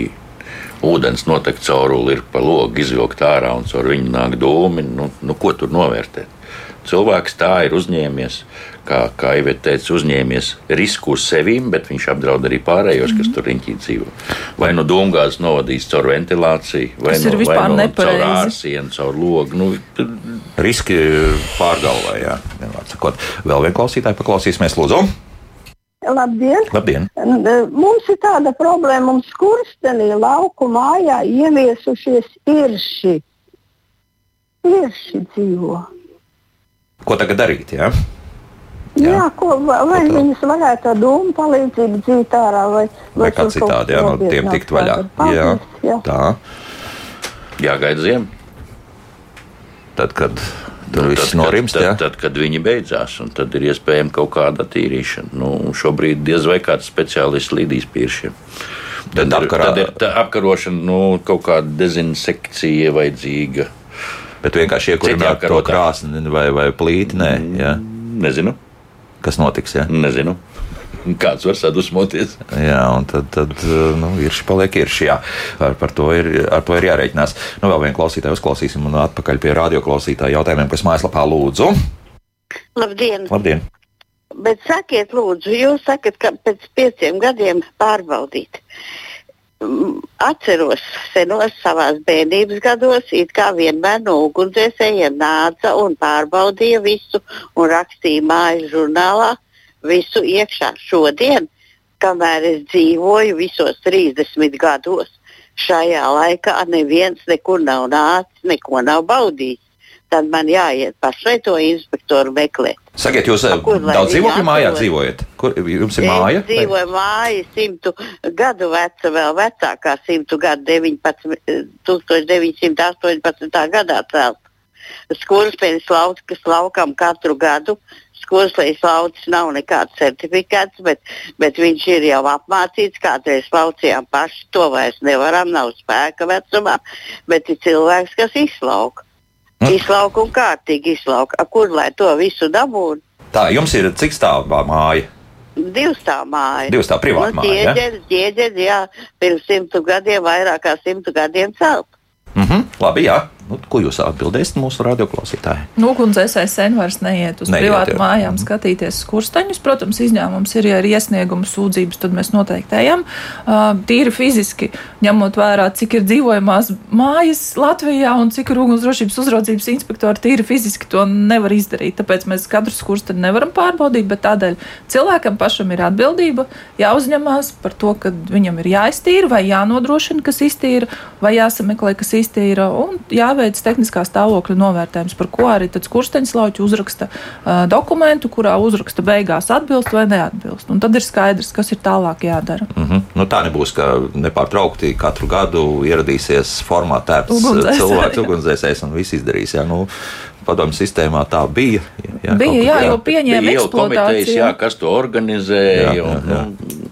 S3: ūdens notek cauruli ir pa logu izvilkt ārā un caur viņu nāk dūmi, nu, nu ko tur novērtēt? Cilvēks tā ir uzņēmies, kā, kā jau teicu, uzņēmies risku uz sevīm, bet viņš apdraud arī pārējos, kas tur riņķī dzīvo. Vai nu dūmgāzes novadīs caur ventilāciju, vai
S2: Tas
S3: nu,
S2: ir
S3: vai
S2: vispār
S3: nu caur
S2: nepareizi.
S3: ārsienu, caur logu. Nu, tur
S1: Riski pārgalvā, jā. vienvārds sakot. Vēl vienu klausītāju paklausīsimies, lūdzu.
S7: Labdien!
S1: Labdien!
S7: Mums ir tāda problēma, mums skurstenī lauku mājā ieviesušies irši. Irši dzīvo.
S1: Ko tagad darīt? Jā?
S7: Jā,
S1: Jā.
S7: ko, vai, vai
S1: Ko tā?
S7: viņas varētu ar dūmu palīdzību dzīt ārā, vai,
S1: Vai kā
S7: tur kaut
S1: citādi, jā, no tiem tikt vaļā.
S7: jādara?
S1: Jā,
S7: Paldies, jā.
S1: tā.
S3: jāgaida ziema.
S1: Tad, kad tur
S3: Nu,
S1: viss
S3: tad,
S1: norimst, jā.
S3: tad, tad, kad viņi beidzās, un tad ir iespējama kaut kāda attīrīšana. Nu, šobrīd diez vai kāds speciālists līdīs pie šiem. Tad,
S1: Tad apkarā-
S3: tad ir tā apkarošana, nu, kaut kāda dezinsekcija vajadzīga.
S1: Bet vienkārši iekurināt to krāsni vai, vai plīti, nē, jā.
S3: Nezinu,
S1: Kas notiks, jā?
S3: nezinu. Kāds var sadusmoties?
S1: Jā, un tad, tad nu, ir šī paliek ir šī. Jā, ar, par to ir, ar to ir jārēķinās. Nu, vēl vienu klausītāju uzklausīsim un atpakaļ pie radioklausītāju jautājumiem, kas mājaslapā lūdzu.
S8: Labdien!
S1: Labdien!
S8: Bet sakiet, lūdzu, jūs sakat, ka pēc pieciem gadiem pārbaudīt. Mm, Atceros senos savās bērnības gados, it kā vienmēr no ugunsdzēsējiem nāca un pārbaudīja visu un rakstīja mājas žurnālā visu iekšā. Šodien, kamēr es dzīvoju visos 30 gados, šajā laikā neviens nekur nav nācis, neko nav baudījis. Tad man jāiet pašai to inspektoru meklēt.
S1: Sakiet, jūs eh,
S8: kur
S1: daudz dzīvokļu mājā dzīvojat? Kur jums ir māja?
S8: Es dzīvoju māja, simtu gadu veca, vēl vecākā, simtu gadu, 19, eh, 1918. gadā celta. Laukas laukam katru gadu. Skursteņas lauks nav nekāds certifikāts, bet, bet viņš ir jau apmācīts. Kādreiz laucījām paši, to vairs nevaram, nav spēka vecumā, bet ir cilvēks, kas izlauka.
S1: Nu.
S8: Izlauka un kārtīgi izlauka. A, Kur lai to visu dabūtu?
S1: Tā, jums ir cik stāvā māja?
S8: Divstāv māja.
S1: Divstāv privāta
S8: nu,
S1: māja, ja?
S8: Ķieģeris, ķieģeris, jā, pirms simtu gadiem, vairāk kā simtu gadiem celt.
S1: Mhm, labi, jā. Nu, ko jūs atbildēsiet mūsu radioklausītājai?
S2: Nu, Ugunsdzēsējs sen vairs neiet uz
S1: Neiet,
S2: privātu
S1: jā.
S2: mājām skatīties skursteņus. Protams, izņēmums ir, ja ir iesnieguma sūdzības, tad mēs noteikti ejam. Tīri fiziski, ņemot vērā, cik ir dzīvojamās mājas Latvijā un cik ir ugunsdrošības uzraudzības inspektori, tīri fiziski to nevar izdarīt. Tāpēc mēs katru skursteni nevaram pārbaudīt, bet tādēļ cilvēkam pašam ir atbildība jāuzņemās par to, ka viņam ir jāiztīra vai jānodrošina, kas iztīra, vai jāsameklē, kas iztīra, un jāveic tehniskā stāvokļa novērtējums, par ko arī tad skursteņslauķi uzraksta uh, dokumentu, kurā uzraksta beigās atbilst vai neatbilst. Un tad ir skaidrs, kas ir tālāk jādara.
S1: Mhm. Nu, tā nebūs, ka nepārtraukti katru gadu ieradīsies formātēts
S2: Ugunsdzēsēji,
S1: cilvēks,
S2: jā.
S1: ugunsdzēsējs un viss izdarīs. Jā, nu, Padomju sistēmā tā bija. Jā,
S2: Bija,
S1: kaut kur,
S2: jā, jo pieņēma
S3: komitejas, jā,
S2: eksploatāciju.
S3: kas to organizēja.
S1: Jā, jā,
S3: un,
S1: jā.
S3: Nu,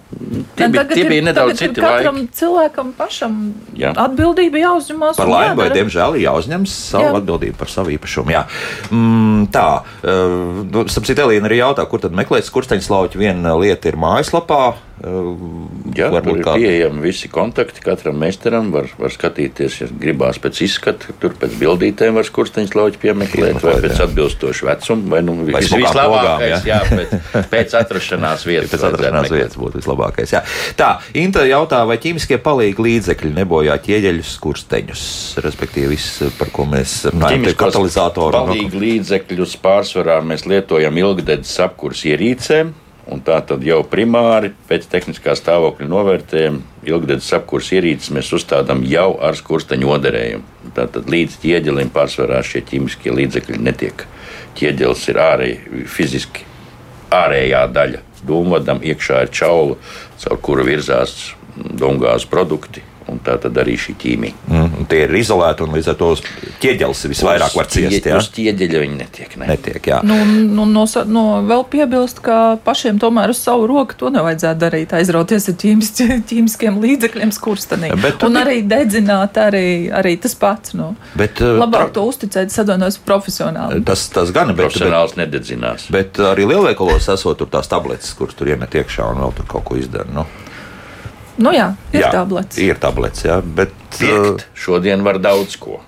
S3: tie, bija, tie
S2: ir-
S3: bija nedaudz
S2: ir
S3: citi
S2: Katram
S3: laiki.
S2: cilvēkam pašam
S3: Jā.
S2: atbildība jāuzņemās.
S1: Par laimi, vai diemžēl, jāuzņemas savu
S2: Jā.
S1: atbildību par savu īpašumu. Jā. Mm, tā, uh, nu, sapratu, Elīna arī jautā, kur tad meklēt skursteņslauķi. Viena lieta ir mājaslapā.
S3: Jā, tur ir pieejami visi kontakti. Katram meistaram var, var skatīties, ja gribās pēc izskata, tur pēc bildītēm var skursteņus lauķi piemeklēt, vai
S1: Piemeklēt,
S3: pēc atbilstoša vecuma, vai nu
S1: Vai
S3: vis- vislabākais,
S1: pogām,
S3: jā, pēc, pēc atrašanās <laughs> vietas.
S1: Pēc atrašanās vietas būtu vislabākais. Jā. Tā, Inta jautā, vai ķīmiskie palīgi līdzekļi nebojā ķieģeļus, skursteņus, respektīvi, viss, par ko mēs runājam,
S3: Ķīmiskos
S1: katalizātori.
S3: Palīgi līdzekļus pārsvarā mēs lietojam ilgdedzes apkurs ierīcēm Un tā tad jau primāri pēc tehniskā stāvokļa novērtējuma ilgdedzes apkurses ierīces mēs uzstādām jau ar skursteņu oderējumu. Tātad līdz ķieģelim pārsvarā šie ķīmiskie līdzekļi netiek. Ķieģelis ir ārēji, fiziski ārējā daļa. Dūmvadam iekšā ir čaula, caur kuru virzās dūmgāzes produkti un tā tad arī šī ķīmija.
S1: Mm, tie ir izolēti un līdz ar to ķieģelis visvairāk var ciest.
S3: Jā, uz ķieģeļa viņi netiek. Ne.
S1: Netiek, jā.
S2: Nu, nu, no, no, vēl piebilst, ka pašiem tomēr uz savu roku to nevajadzētu darīt. Aizrauties ar ķīmis, <laughs> ķīmiskiem līdzekļiem, skurstenī. Bet, un arī dedzināt, arī, arī tas pats. Nu.
S1: Bet,
S2: Labāk to uzticēt, sadonos profesionāli.
S1: Tas, tas gan
S3: ir. Profesionāls bet, nededzinās.
S1: Bet arī lielveikalos esot tur tās tabletes, kuras tur iemet iekšā un vēl tur kaut ko izdara. Nu.
S2: Nu jā, ir jā, tablets.
S1: Ir tablets, jā, bet
S3: Tiekt, šodien var daudz ko.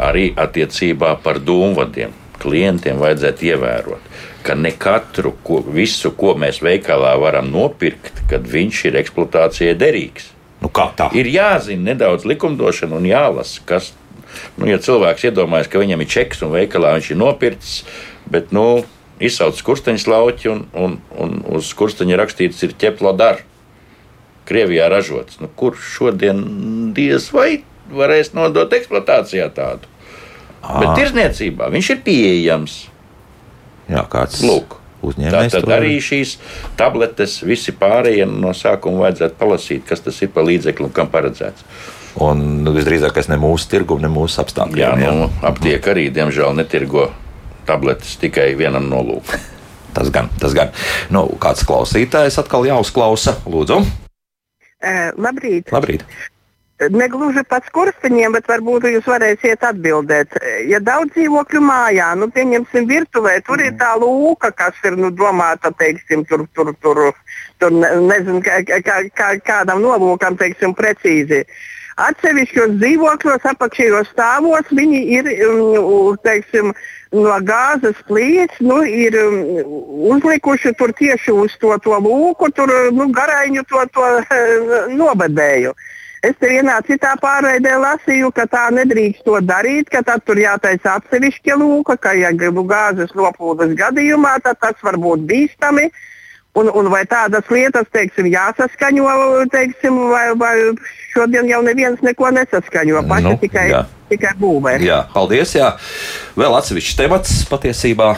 S3: Arī attiecībā par dūmvadiem. Klientiem vajadzētu ievērot, ka ne katru, ko, visu, ko mēs veikalā varam nopirkt, kad viņš ir eksploatācijai derīgs.
S1: Nu, kā tā?
S3: Ir jāzina nedaudz likumdošana un jālasa, kas. Nu, ja cilvēks iedomājas, ka viņam ir čeks un veikalā viņš ir nopircis, bet nu, izsauc skursteņa lauķi un, un, un uz skursteņa rakstīts ir ķeplo darbs. Krievijā ražots. Nu, kurš šodien diez vai varēs nodot eksploatācijā tādu? À. Bet tirzniecībā viņš ir pieejams.
S1: Jā, kāds
S3: Lūk.
S1: Uzņēmējs
S3: Tātad arī šīs tabletes, visi pārējie no sākuma vajadzētu palasīt, kas tas ir par līdzekli un kam paredzēts.
S1: Un nu, visdrīzāk, ne mūsu tirgu, ne mūsu apstākļiem.
S3: Jā, nu, aptiek arī, diemžēl, netirgo tabletes tikai vienam nolūkam.
S1: tas gan, tas gan. Nu, kāds klausītājs atkal jāuzklausa, lūdzu.
S9: Labrīt!
S1: Labrīt.
S9: Negluži pats kursteņiem, bet varbūt jūs varēsiet atbildēt. Ja daudz dzīvokļu mājā, nu, pieņemsim, virtuvē, tur ir tā lūka, kas ir nu, domāta, teiksim, tur, tur, tur, tur nezinu, kā, kā, kā, kādam nolūkam, teiksim, precīzi. Atsevišķos dzīvokļos, apakšējos stāvos, viņi ir, um, teiksim, no gāzes plīts nu, ir um, uzlikuši tur tieši uz to, to lūku, tur nu, garaiņu to, to <laughs> nobadēju. Es te vienā citā pārraidē lasīju, ka tā nedrīkst to darīt, ka tad tur jātaisa atsevišķa lūka, ka, ja nu, gāzes noplūdes gadījumā, tad tas var būt bīstami. Un, un vai tādas lietas, teiksim, jāsaskaņo, teiksim, vai, vai šodien jau neviens neko nesaskaņo, paši nu, tikai, jā. Tikai būvē.
S1: Jā, paldies. Jā. Vēl atsevišķs temats patiesībā.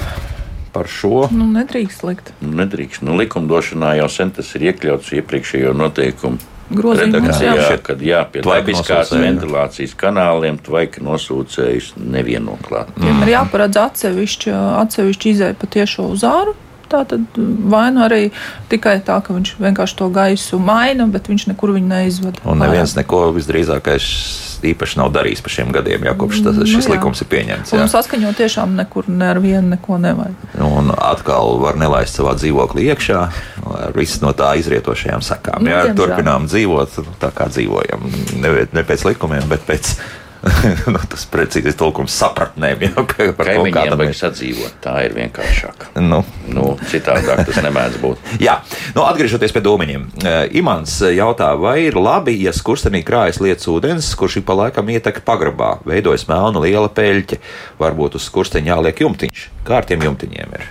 S1: Par šo
S2: nu, nedrīkst likt.
S3: Nedrīkst. Nu, likumdošanā jau sen tas ir iekļauts iepriekšējo noteikumu
S2: redakcijā,
S3: jā. kad jā, pie dabiskās ventilācijas kanāliem tvaika nosūcējus nevieno klāt.
S2: Mm. Ir jāparedz atsevišķi, atsevišķi izēja pa tiešo uz āru. Tā tad vai nu arī tikai tā, ka viņš vienkārši to gaisu maina, bet viņš nekur viņu neizvada.
S1: Un neviens neko visdrīzākais īpaši nav darījis pa šiem gadiem, jau kopš tas, nu šis nu, likums ir pieņemts.
S2: Jā. Un saskaņot tiešām nekur ne ar vienu neko nevajag.
S1: Un atkal var nelaist savā dzīvoklī iekšā ar visu no tā izrietošajām sakām. Nu, jā, turpinām dzīvot tā, kā dzīvojam. Ne, ne pēc likumiem, bet pēc <laughs> nu, tas precīzi tulkums sapratnēm. Jau,
S3: ka par vajag mēs... sadzīvot. Tā ir vienkāršāk.
S1: Nu.
S3: Nu, citādāk tas nemēdz būt. <laughs>
S1: Jā, nu, atgriežoties pie dūmiņiem. Eh, Imants jautā, vai ir labi, ja skurstenī krājas lietas ūdens, kurš ik pa laikam ietek pagrabā, veidojas melna liela peļķe, varbūt uz skursteņa jāliek jumtiņš. Kā ar tiem jumtiņiem ir?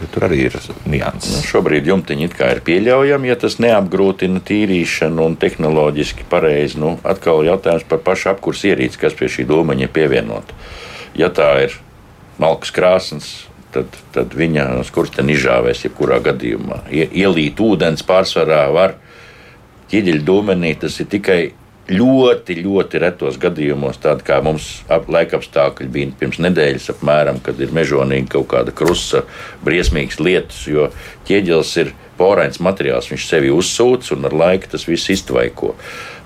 S1: Tur arī ir nianses.
S3: Nu, šobrīd jumtiņi ir pieļaujami, ja tas neapgrūtina tīrīšanu un tehnoloģiski pareizi. Nu, atkal jautājums par pašu apkursu ierīci, kas pie šī dūmaņa ir pievienota. Ja tā ir malkas krāsnes, tad, tad viņa skursteni izžāvēs jebkurā gadījumā. Ielīt ūdens pārsvarā var ķieģeļu dūmenī, tas ir tikai ļoti, ļoti retos gadījumos, tādi kā mums laikapstākļi bija pirms nedēļas, apmēram, kad ir mežonīgi kaut kāda krusta, briesmīgas lietas, jo ķieģelis ir porains materiāls, viņš sevi uzsūc un ar laiku tas viss iztvaiko.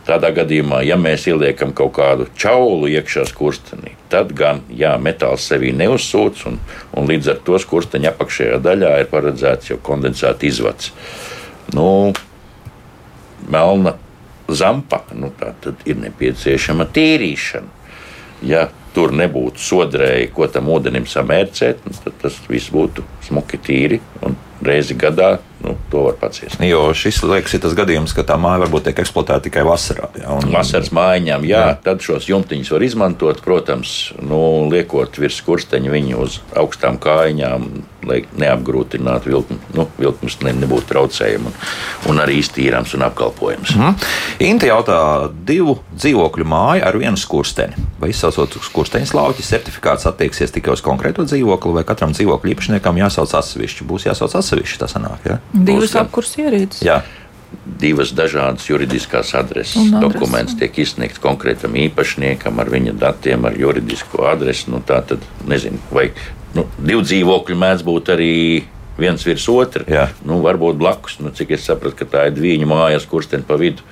S3: Tādā gadījumā, ja mēs ieliekam kaut kādu čaulu iekšā skurstenī, tad gan jā, metāls sevi neuzsūc, un, un līdz ar to skursteņa apakšējā daļā ir paredzēts jau kondensāta izvads. Nu, melna zampa, nu, tad ir nepieciešama tīrīšana. Ja tur nebūtu sodrēji, ko tam ūdenim samērcēt, nu, tad tas viss būtu smuki tīri un reizi gadā, nu, to var paciest.
S1: Jo šis liekas, ir tas gadījums, ka tā māja varbūt tiek eksploatēta tikai vasarā. Jā, un...
S3: Vasaras mājiņām, jā, jā, tad šos jumtiņus var izmantot, protams, nu, liekot virs kursteņa viņu uz augstām kājām, lai neapgrūtinātu vilkni, nu, vilknis, ne, nebūtu traucējumi un, un arī iztīrāms un apkalpojams.
S1: Mm. Inta jautā divu dzīvokļu māju ar vienu skursteni. Vai izsaucot skursteņa lauķi, certifikāts attieksies tikai uz konkrēto dzīvokli, vai katram dzīvokļu īpašniekam jāsauc atsevišķi? Būs jāsauc atsevišķi, tas sanāk. Ja?
S2: Divas apkurss ierīces.
S1: Jā.
S3: Divas dažādas juridiskās adreses.
S2: Un adrese.
S3: Dokuments tiek izsniegts konkrētam īpašniekam ar viņa datiem, ar juridisko adresi. Nu, tā tad nezinu, vai nu, divu dzīvokļu mēdz būt arī viens virs otra.
S1: Jā.
S3: Nu, varbūt blakus, nu, cik es sapratu, ka tā ir divu mājas, kurš ten pa vidu.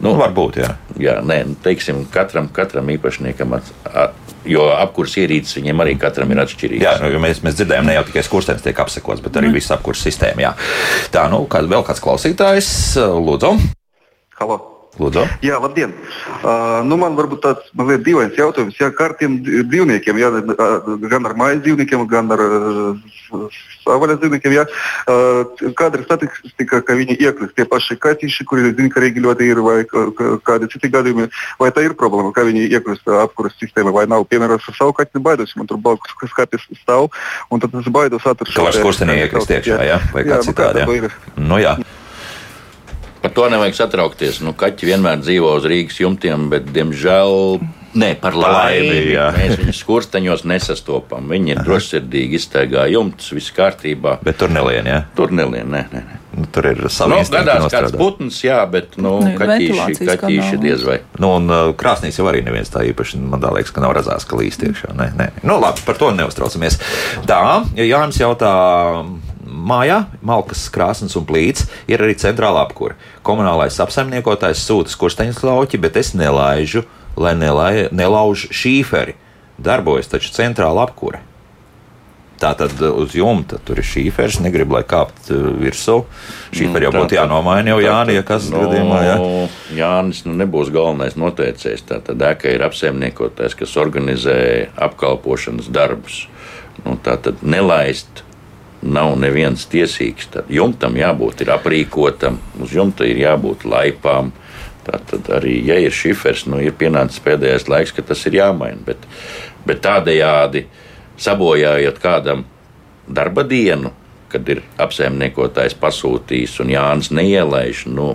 S3: Nu,
S1: Nu, varbūt, jā.
S3: jā, nē, nu, teiksim, katram, katram īpašniekam, at, at, jo apkurs ierīces viņiem arī katram ir atšķirīgs.
S1: Jā, nu, mēs, mēs dzirdējām, ne jau tikai skurstenis tiek apsekots, bet arī viss apkurss sistēma. Jā. Tā, nu, kād, vēl kāds klausītājs, Lūdzu.
S10: Halo.
S1: Lūdzu.
S10: Jā, labdien! Uh, nu man varbūt tāds mazliet dīvains jautājums. Jā, kā ar tiem dzīvniekiem, jā, gan ar mājas dzīvniekiem, gan ar uh, savvaļas dzīvniekiem, jā, uh, kāda ir statistika, ka viņi iekļūst tie paši kaķīši, kuri zinkarīgi ļoti ir, vai kā- kādi citi gadījumi, vai tā ir problēma, ka viņi iekļūst apkuras sistēmā, vai nav. Piemēram, ar savu kaķi baidos, man tur blakus skapis stāv, un tad tas baidos atur.
S1: Ka var skurstenī iekrist iekšā, jā, vai kā
S10: nu,
S1: citādi.
S10: tā
S1: Jā. Nu, jā.
S3: Par to nevajag satraukties. Nu, kaķi vienmēr dzīvo uz Rīgas jumtiem, bet, diemžēl, ne par laimi.
S1: jā.
S3: Mēs viņus skursteņos nesastopam. Viņi ir drošsirdīgi, iztaigā jumtus, viss kārtībā.
S1: Bet tur nelien, jā.
S3: Tur nelien, nē, nē. nē.
S1: Nu, tur ir savi
S3: Nu, gadās kāds putns, jā, bet nu,
S2: Nu,
S3: kaķīši, kaķīši diez vai.
S1: Nu, un uh, krāsnīs jau arī neviens tā īpaši, man tā liekas, ka nav redzēts, ka līst iekšā. Nē, nē. Nu, labi, par to neuztraucamies. Tā, ja Jānis jautā. Mājā, malkas, krāsnes un plīts ir arī centrāla apkūra. Komunālais apsaimniekotājs sūta skursteņa lauķi, bet es nelaižu, lai nelai, nelauž šīferi. Darbojas taču centrāla apkūra. Tā tad uh, uz jumta tur ir šīfers, negribu, lai kāpt uh, virsū. Šīferi jau
S3: Nu, tā
S1: būtu
S3: tad-
S1: jānomaina jau
S3: tā
S1: Jāni, ja
S3: tad,
S1: kas
S3: nu,
S1: gadījumā. Jā.
S3: Jānis nu, nebūs galvenais noteicējs. Tātad ēka ir apsaimniekotājs, kas organizē apkalpošanas darbus. Nu, tātad nelaist nav neviens tiesīgs. Tad jumtam jābūt aprīkotam, uz jumta ir jābūt laipām. Tātad arī, ja ir šifers, nu, ir pienācis pēdējais laiks, kad tas ir jāmaina. Bet, bet tādējādi sabojājot kādam darba dienu, kad ir apsaimniekotājs pasūtījis un Jānis neielaiž, nu,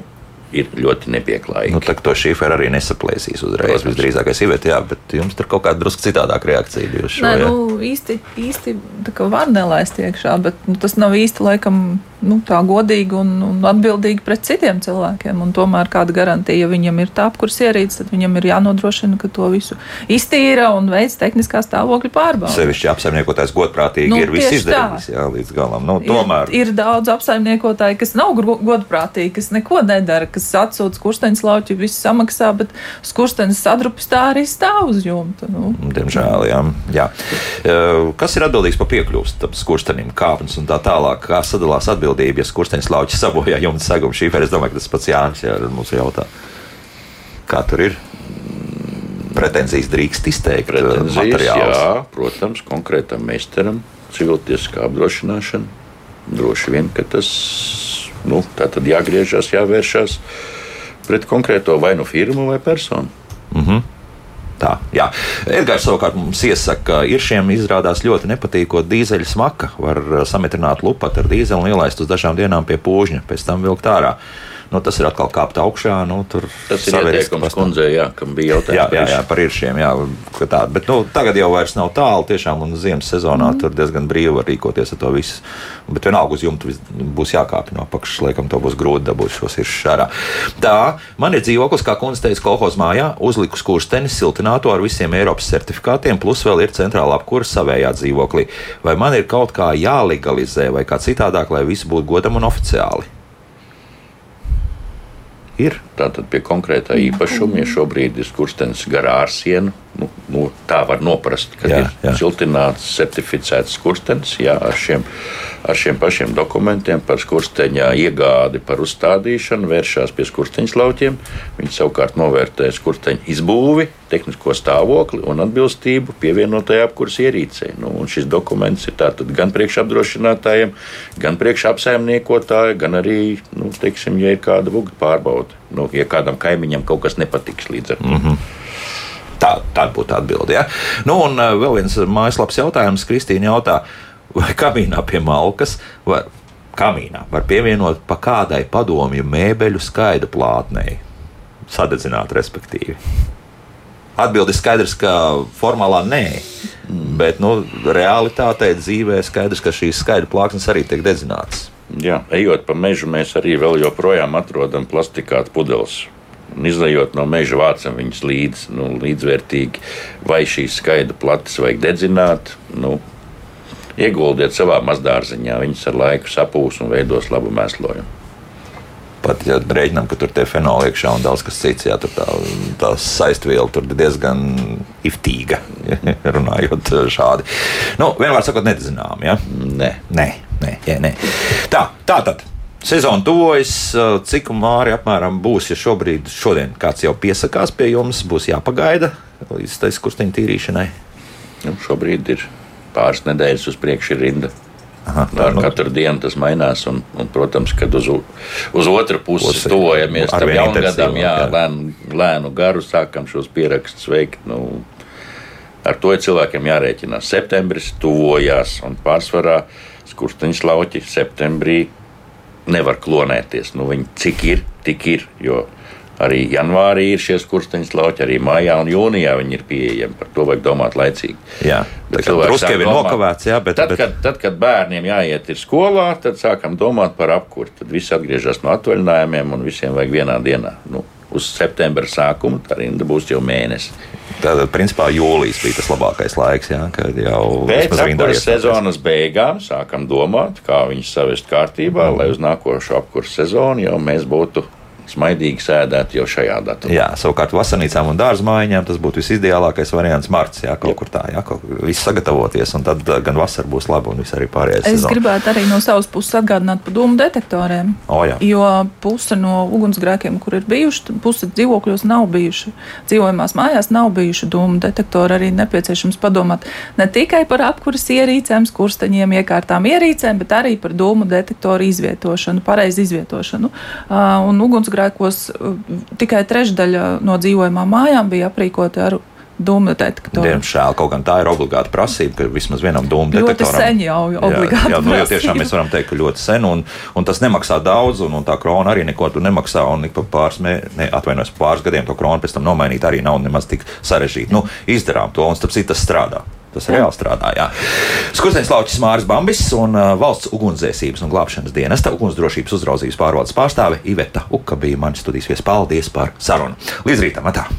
S3: ir ļoti nepieklājīgi.
S1: Nu, tā to šīferu arī nesaplēsīs uzreiz.
S3: Protams.
S1: Visdrīzākais ir, bet, jā, bet jums tur kaut kāda drusku citādāka reakcija bijusi. šo,
S2: Nē, nu, īsti, īsti var nelaist iekšā, bet nu, tas nav īsti laikam nu, tā godīgi un, un atbildīgi pret citiem cilvēkiem. Un tomēr kāda garantija, ja viņam ir tā apkurs ierīce, tad viņam ir jānodrošina, ka to visu iztīra un veids tehniskā stāvokļa pārbaudi.
S1: Sevišķi apsaimniekotājs godprātīgi
S2: Nu,
S1: ir viss izdarījis jā, līdz galam. Nu, tomēr
S2: Ir, ir daudz apsaimniekotāju, kas nav godprātīgi, kas neko nedara, kas atsūta skursteņa lauķi, viss samaksā, bet skursteņa sadrupis tā arī stāv uz jumta. Nu.
S1: Diemžēl, jā. jā. Eh, Kas ir atbildīgs par piekļuvi tam skurstenim, kāpnes un tā tālāk? Kā sadalās atbildība, ja skursteņš lauķis sabojā jumta segumu šīferu? Es domāju, ka tas pats Jānis jā, mums jautā. Kā tur ir? Pretenzijas drīkst izteikt eh,
S3: Pretenzijas, jā, protams, konkrētam meistaram, civiltieskā apdrošināšana. Droši vien, ka tas nu, tā tad jāgriežas, jāvēršas pret konkrēto vai nu firmu vai personu.
S1: Tā, jā. Edgars savukārt mums iesaka, ka ir šiem izrādās ļoti nepatīkot dīzeļa smaka. Var uh, sametrināt lupatu ar dīzeļu un ielaist uz dažām dienām pie pūžņa, pēc tam vilkt ārā. Nu, tas ir atkal kāpt augšā. Nu, tur
S3: Tas ir ieteikums kundzei, jā, kam bija jautājums.
S1: Jā, jā,
S3: par
S1: jā, par iršiem. Jā, tā. Bet nu, tagad jau vairs nav tālu. Tiešām, un ziemas sezonā mm. tur diezgan brīvi var rīkoties ar to visu. Bet vienalga uz jumta būs jākāpj no apakšas. Laikam to būs grūti dabūt šos iršus ārā. Tā, man ir dzīvoklis, kā kundze teica, kolhoz mājā, uzliku skursteni, siltināto ar visiem Eiropas certifikātiem, plus vēl ir centrāla apkūra savējā dzīvoklī. Vai man ir kaut kā jālegalizē vai kā citādāk, lai viss būtu godam un oficiāli? Ir.
S3: Tātad pie konkrētā īpašuma. Ja šobrīd ir skurstenis gar ārsienu, nu, nu, tā var noprast, ka jā, ir jā. siltināts, certificēts skurstenis jā, ar, šiem, ar šiem pašiem dokumentiem par skursteņa iegādi, par uzstādīšanu, vēršās pie skursteņa lauķiem. Viņi savukārt novērtē skursteņa izbūvi, tehnisko stāvokli un atbilstību pievienotajai apkurss ierīcei. Nu, šis dokuments ir gan priekšapdrošinātājiem, gan priekšapsaimniekotājiem, gan arī, nu, teiksim, ja ir kāda vuga pārbaude. Nu, ja kādam kaimiņam kaut kas nepatiks līdz ar to. Mm -hmm.
S1: Tā, tā būtu atbilde. Ja? Nu, un uh, vēl viens mājaslapas jautājums. Kristīna jautā, vai kamīnā pie malkas var, kamīnā var pievienot pa kādai padomju mēbeļu skaidru plātnei? Sadedzināt, respektīvi. Atbildi ir skaidrs, ka formālā nē, bet nu, realitātē dzīvē skaidrs, ka šīs skaidra plāksnes arī tiek dedzinātas.
S3: Jā, ejot pa mežu, mēs arī vēl joprojām atrodam plastikātu pudeles un izlējot no meža vācam viņus līdz, nu, līdzvērtīgi. Vai šīs skaidra plates vajag dedzināt? Nu, ieguldiet savā mazdārziņā, viņas ar laiku sapūs un veidos labu mēslojumu.
S1: Pat ja rēķinām, ka tur ir fenoli iekšā un daudz kas cits, jā, tur tā, tā saistviela tur diezgan iftīga, <laughs> runājot šādi. Nu, vienmēr sakot, nedzinām, ja?
S3: Nē.
S1: Nē, nē, jā, nē. Tā, tā tad. Sezona tuvojas, cik māri apmēram būs, ja šobrīd, šodien kāds jau piesakās pie jums, būs jāpagaida līdz tai skursteņa tīrīšanai?
S3: Nu, šobrīd ir pāris nedēļas uz priekšu rinda. Aha, tā, nu, katru dienu tas mainās, un, un protams, kad uz, uz otru pusi pusi, tuvojamies tam jaungadam, jā, jā. Lēnu, lēnu garu sākam šos pierakstus veikt. Nu, ar to ir cilvēkiem jārēķinās. Septembris tuvojās, un pārsvarā skursteņš lauķi septembrī nevar klonēties. Nu, viņi cik ir, tik ir. Jo arī janvārī ir šie skursteņa slauki, arī maijā un jūnijā viņi ir pieejami. Par to vajag domāt laicīgi.
S1: Jā, bet cilvēks jau ir nokavēts. Jā, bet,
S3: tad,
S1: bet...
S3: Kad, tad, kad bērniem jāiet ir skolā, tad sākam domāt par apkuri. Tad viss atgriežas no atvaļinājumiem un visiem vajag vienā dienā. Nu, uz septembra sākumu tā rinda būs jau mēnesis.
S1: Tātad, principā, jūlijas bija tas labākais laiks, jā, kad jau
S3: pēc apkurses sezonas beigām sākam domāt, kā viņus savest kārtībā, mm. lai uz nākošo apkurses sezonu jau mēs būtu smaidīgi sēdēt jau šajā datumā.
S1: Jā, savukārt vasarnīcām un dārzmaiņām tas būtu visideālākais variants marts. Jā, kaut jā. kur tā, jā, kaut kur viss sagatavoties, un tad uh, gan vasara būs laba, un viss arī pārējais.
S2: Es sezonu. gribētu arī no savas puses atgādināt par dūmu detektoriem.
S1: O, jā.
S2: jo puse no ugunsgrēkiem, kur ir bijuši, puse dzīvokļos nav bijuši, dzīvojamās mājās nav bijuši dūmu detektori. Arī nepieciešams padomāt ne tikai par apkuras ierīcēm, skursteņiem, iekārtām ierīcēm, bet arī par dūmu detektoru izvietošanu, pareizi izvietošanu. Uh, un ugunsgrēkos uh, tikai trešdaļa no dzīvojamām mājām bija aprīkota ar dūmu detektoru.
S1: Diemžēl kaut gan tā ir obligāta prasība, ka vismaz vienam dūmu detektoram.
S2: Ļoti sen jau obligāti. Jā, jā,
S1: nu, jau tiešām mēs varam teikt, ka ļoti sen, un, un tas nemaksā daudz, un, un tā krona arī neko tur nemaksā, un ik pa pāris, mē, ne, atvainojos, pāris gadiem to kronu pēc tam nomainīt arī nav nemaz tik sarežģīti. Nu, izdarām to, un starp citu tas strādā. Tas reāli strādā. Skursteņš Laučs Māris Bambis un uh, valsts ugunsdzēsības un glābšanas dienesta ugunsdrošības uzraudzības pārvaldes pārstāve Iveta Uka bija manis studijas viesis. Paldies par sarunu. Līdz rītam! Atā.